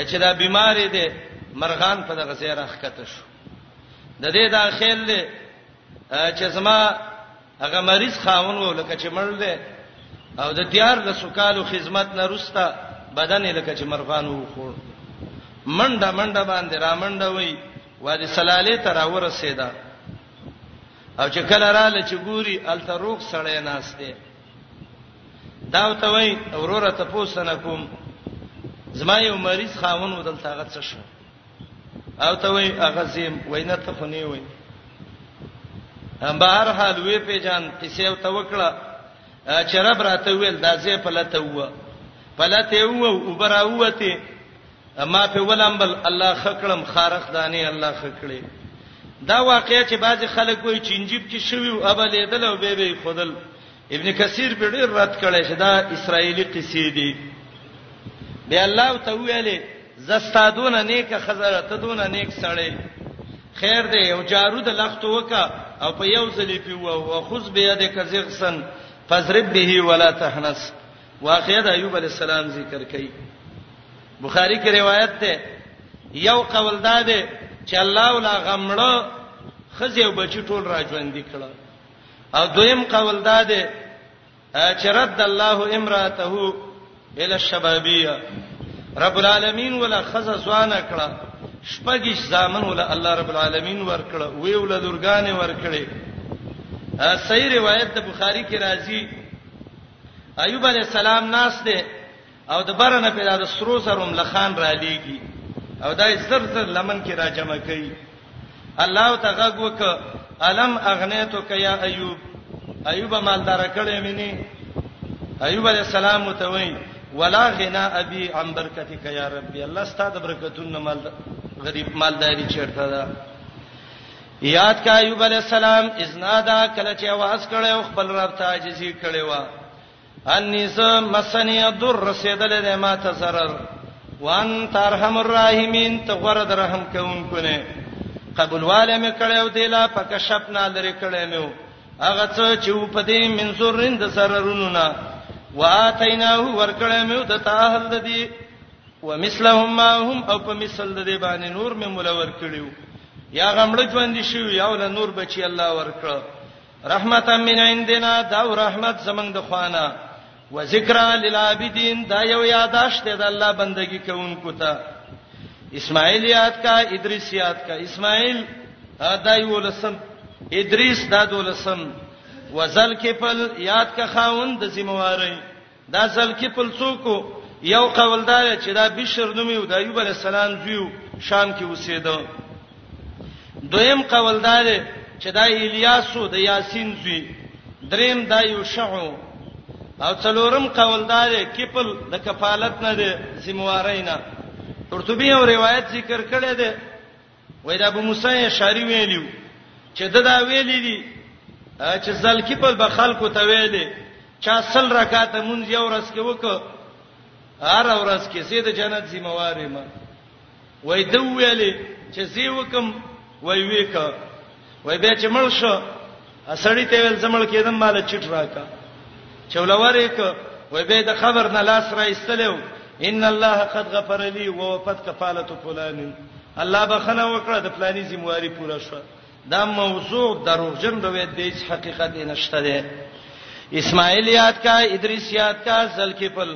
چې دا بیماری دی مرغان په دغه ځای راخکته شو د دې دا خیل دی چې زما هغه مریض خاون و لکه چې مړ دی او د دیار د سکالو خدمت نه رستا بدن لکه چې مرغان و خور منډه منډه باندې را منډه وای وادي سلاله تر ورسېدا او چې کله را لچ ګوري التروق سړې ناشته دا ته وای وروره ته پوسنه کوم زما یو مریض خاون ودلته غڅ شو او ته وای هغه زم وینا ته خنی وای بهر حال وی په جان قصې او توکړه چرب راته ویل دازې په لته و په لته و او براوته ما په ولمبل الله خکړم خارخ دانی الله خکړي دا واقعیا چې بعضی خلک وایي چې انجیب کې شوی او ابلیدل او به به خودل ابن کثیر به ډیر رد کړي چې دا اسرایلی قصې دي به الله ته ویلې زستادونه نیک خزر ته دونه نیک سړی خیر دی یو جارو د لخت وکا او په یو ځلې پیو او خذ بیا د کزغسن فضرب به ولا تحنس واقعه د ایوب علی السلام ذکر کړي بخاری کې روایت ده یو قول دا ده چې الله ولا غمړه خزه او بچی ټول راځوندې کړه او دویم قول دا دی چې رد الله امراته ال الشبابيه رب العالمین ولا خزه ځوانه کړه شپږش زامن ولا الله رب العالمین ورکړه وی ول درګانې ورکړي صحیح روایت د بخاری کې راځي ایوب علی السلام ناس ته او د برنه په دار سرو سروم لخان را لیږي او دای زر زر لمن کې را جمع کوي الله تعالی وک الم اغنیتو کیا ایوب ایوب مالدار کړي مني ایوب علی السلام متوي ولا غنا ابي عن برکتک یا ربي الله ستاسو برکتونه مال غریب مالداری چیرته ده یاد کا ایوب علی السلام اذنا دا کله چې आवाज کړو خپل رب ته عاجزي کړو انی ز مسنی الضر رسیدل د ما ته zarar وان ترحم الراحمین ته غره د رحم کوونکو نه قبول واله مې کړو دی لا پک شپ نه لري کړې مې هغه څه چې په دې منزورین د zarar نه واتیناه ورکړې مې د تاهل د دې ومثلهم ما هم او په مثل د دې باندې نور مې مولور کړیو یا غمړ ژوند شي یا ول نور بچي الله ورکړه رحمتا من عندنا دا رحمت زمنګ د خوانه و ذکر للعابدین دا یو یاداش ته د الله بندگی کوونکو ته اسماعیل یاد کا ادریس یاد کا اسماعیل دا یو لسم ادریس دا دولسم وزل کفل یاد کا خاوند د ذمہواری دا زلکی پل څوک و؟ یو قول دا دی چې دا بشر نومي و د ایوب علی السلام زوی و، شام کې اوسېده. دویم قول دا دی چې دا الیاس و د یاسین زوی، دریم دا یوشع و. او څلورم قول دا دی کپل د کفالت نه دی، ذمہواری نه. قرطبي یو روایت ذکر کړی دی وای د ابو موسی اشعری ویلیو چې د دا ویلی دي چې زلکی په بخل کو ته ویلې چا سل رکعات مونږ یو ورځ کې وکړو هر ورځ کې سید جنت ذمہوارې ما وای د ویلې چې زی وکم وای وکړه وای به چې مړ شو اسړی ته ول زمړ کېدم مال چټ راکا چولورې ک وای به د خبر نه لاس را ایستلو ان الله قد غفر لي ووفت کفاله فلان الله بخنه وکړه د فلاني ذمہواری پوره شو دا موضوع دروغجن روایت دی هیڅ حقیقت نشته دی اسماعیل یاد کا ادریس یاد کا زلکفل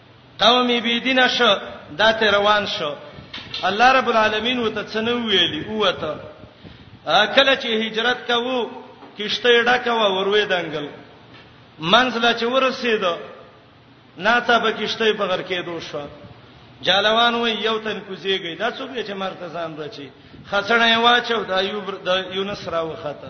قوم یې بی دینه شو دا ته روان شو الله رب العالمین وته څنو ویلی اوته کله چې هجرت کوو کشته ډکه و وروې دنګل منځله چې ورسید ناته په کشته په غر کې دوه شو جالوان و یو تن کوزیږي دا څوک چې مرته ځان بچي خسنه واچو دا یوب د یونس راوخته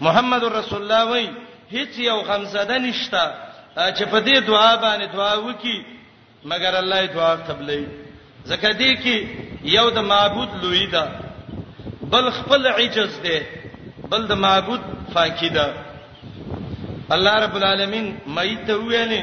محمد رسول الله وای هیڅ یو غمزده نشته چې په دې دعا باندې دعا وکي مګر الله یې دعا قبلې ځکه دې کې یو د معبود لوی ده بل خپل عجز ده بل د معبود فاقی ده الله رب العالمین مې ته ویلې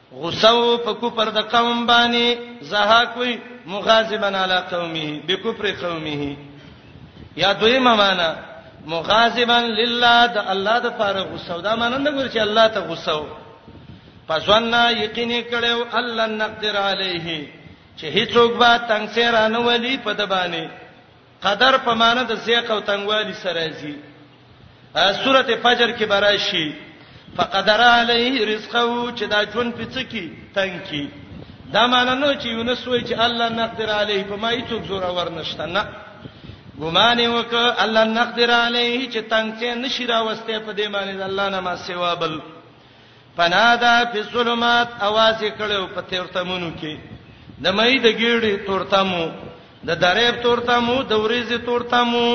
غصه او په کوپر د قوم باندې زهاک وي مغاظبا علی قومه بکفر قومه یا دویمه معنا مغاظبا لله د الله د فارغ غصه دا معنا نه ګور چې الله ته غصه و پسونه یقیني کړو الله نقدر علیه چې هیڅوک به تنگ سره نه ولي په د باندې قدر په معنی د زیق او تنګوالي سره راځي سورته فجر کې براشي فقدر علیه رزقه چې دا جون پڅکی تنګ کی دا معنی نو چې یونس وای چې الله نقدر علیه په ما هیڅوک زور اور نشته نه ګمان وک الله نقدر علیه چې تنګ څه نشي راوسته په دې معنی الله نه ما سیوا بل پنادا فی الظلمات आवाज کړو په تورتمونو کې د مې د ګیړې تورتمو د درېب تورتمو د ورېزې تورتمو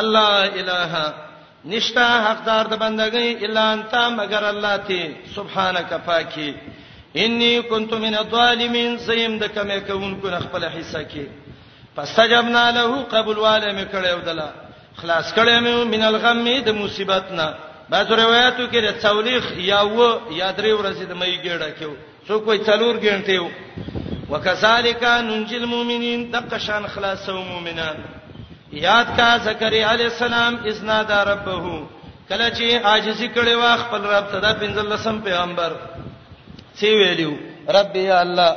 الله الہ نشتا حقدار د بندګۍ الا انت مگر الله تی سبحانك پاکي انی کنت من الظالمین سیم د کمه کوونکو خپل حصہ کې فاستجبنا له قبول واله مې کړه او دلا خلاص کړه مې من الغم د مصیبت نه بعض روایتو کې د څولېخ یا و یا درې ورځې د مې ګډه کېو سو کوئی څلور ګڼټه و وکذالک ننجی المؤمنین دغه شان خلاصو مؤمنان یاد کا زکریا علی السلام اذنا دا ربه کله چې عاجزی کړي وا خپل رب ته دا پنځلسم پیغمبر سی ویلو رب یا الله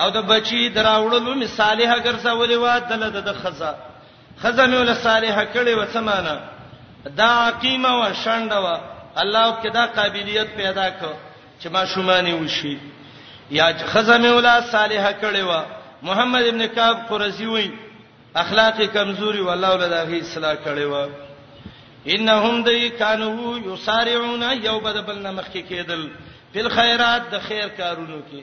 او د بچی دراوړلو می صالح ګرځولې و دله د خزه خزه می ول صالح کړي و سمانه دا عقیمه و شنده و الله کې دا قابلیت پیدا کړ چې ما شومانی وشي یا خزه می ول صالح کړي و محمد ابن کعب قرزی وای اخلاق کمزوري والله ولدا هی اصلاح کړي و انهم دی کانو یسارعون یوبدبلنا مخکې کېدل په خیرات د خیر کارونو کې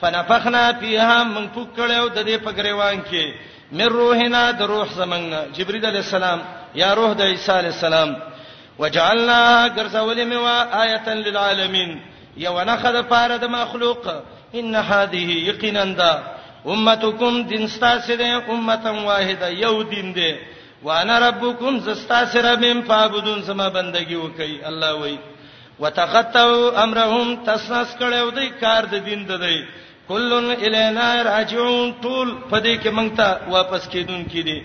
فنفخنا فيها من فکړو د دې په غریوان کې من روحنا د روح زمنګ جبريل عليه السلام یا روح د عيسى عليه السلام وجعلنا غرزول موا آیه للعالمین یو نه خد پاره د مخلوق ان هذه یقینا دا امتکم دین ستاسو ده امه واحده یو دین ده وانا ربکم زستاسو ربم فعبدون سما بندگی وکي الله وایي وتقطعوا امرهم تسنس کړو دی کار د دین د دی کلن الینا راجعون ټول پدې کې مونږ ته واپس کیدون کې دي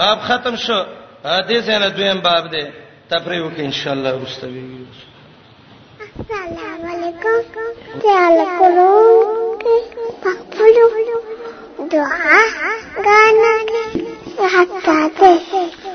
باب ختم شو دې زنه دویم باب دی تفریح وکړئ ان شاء الله واستوي السلام علیکم تعال کولو پخپلو دعا غانا کې حتا ته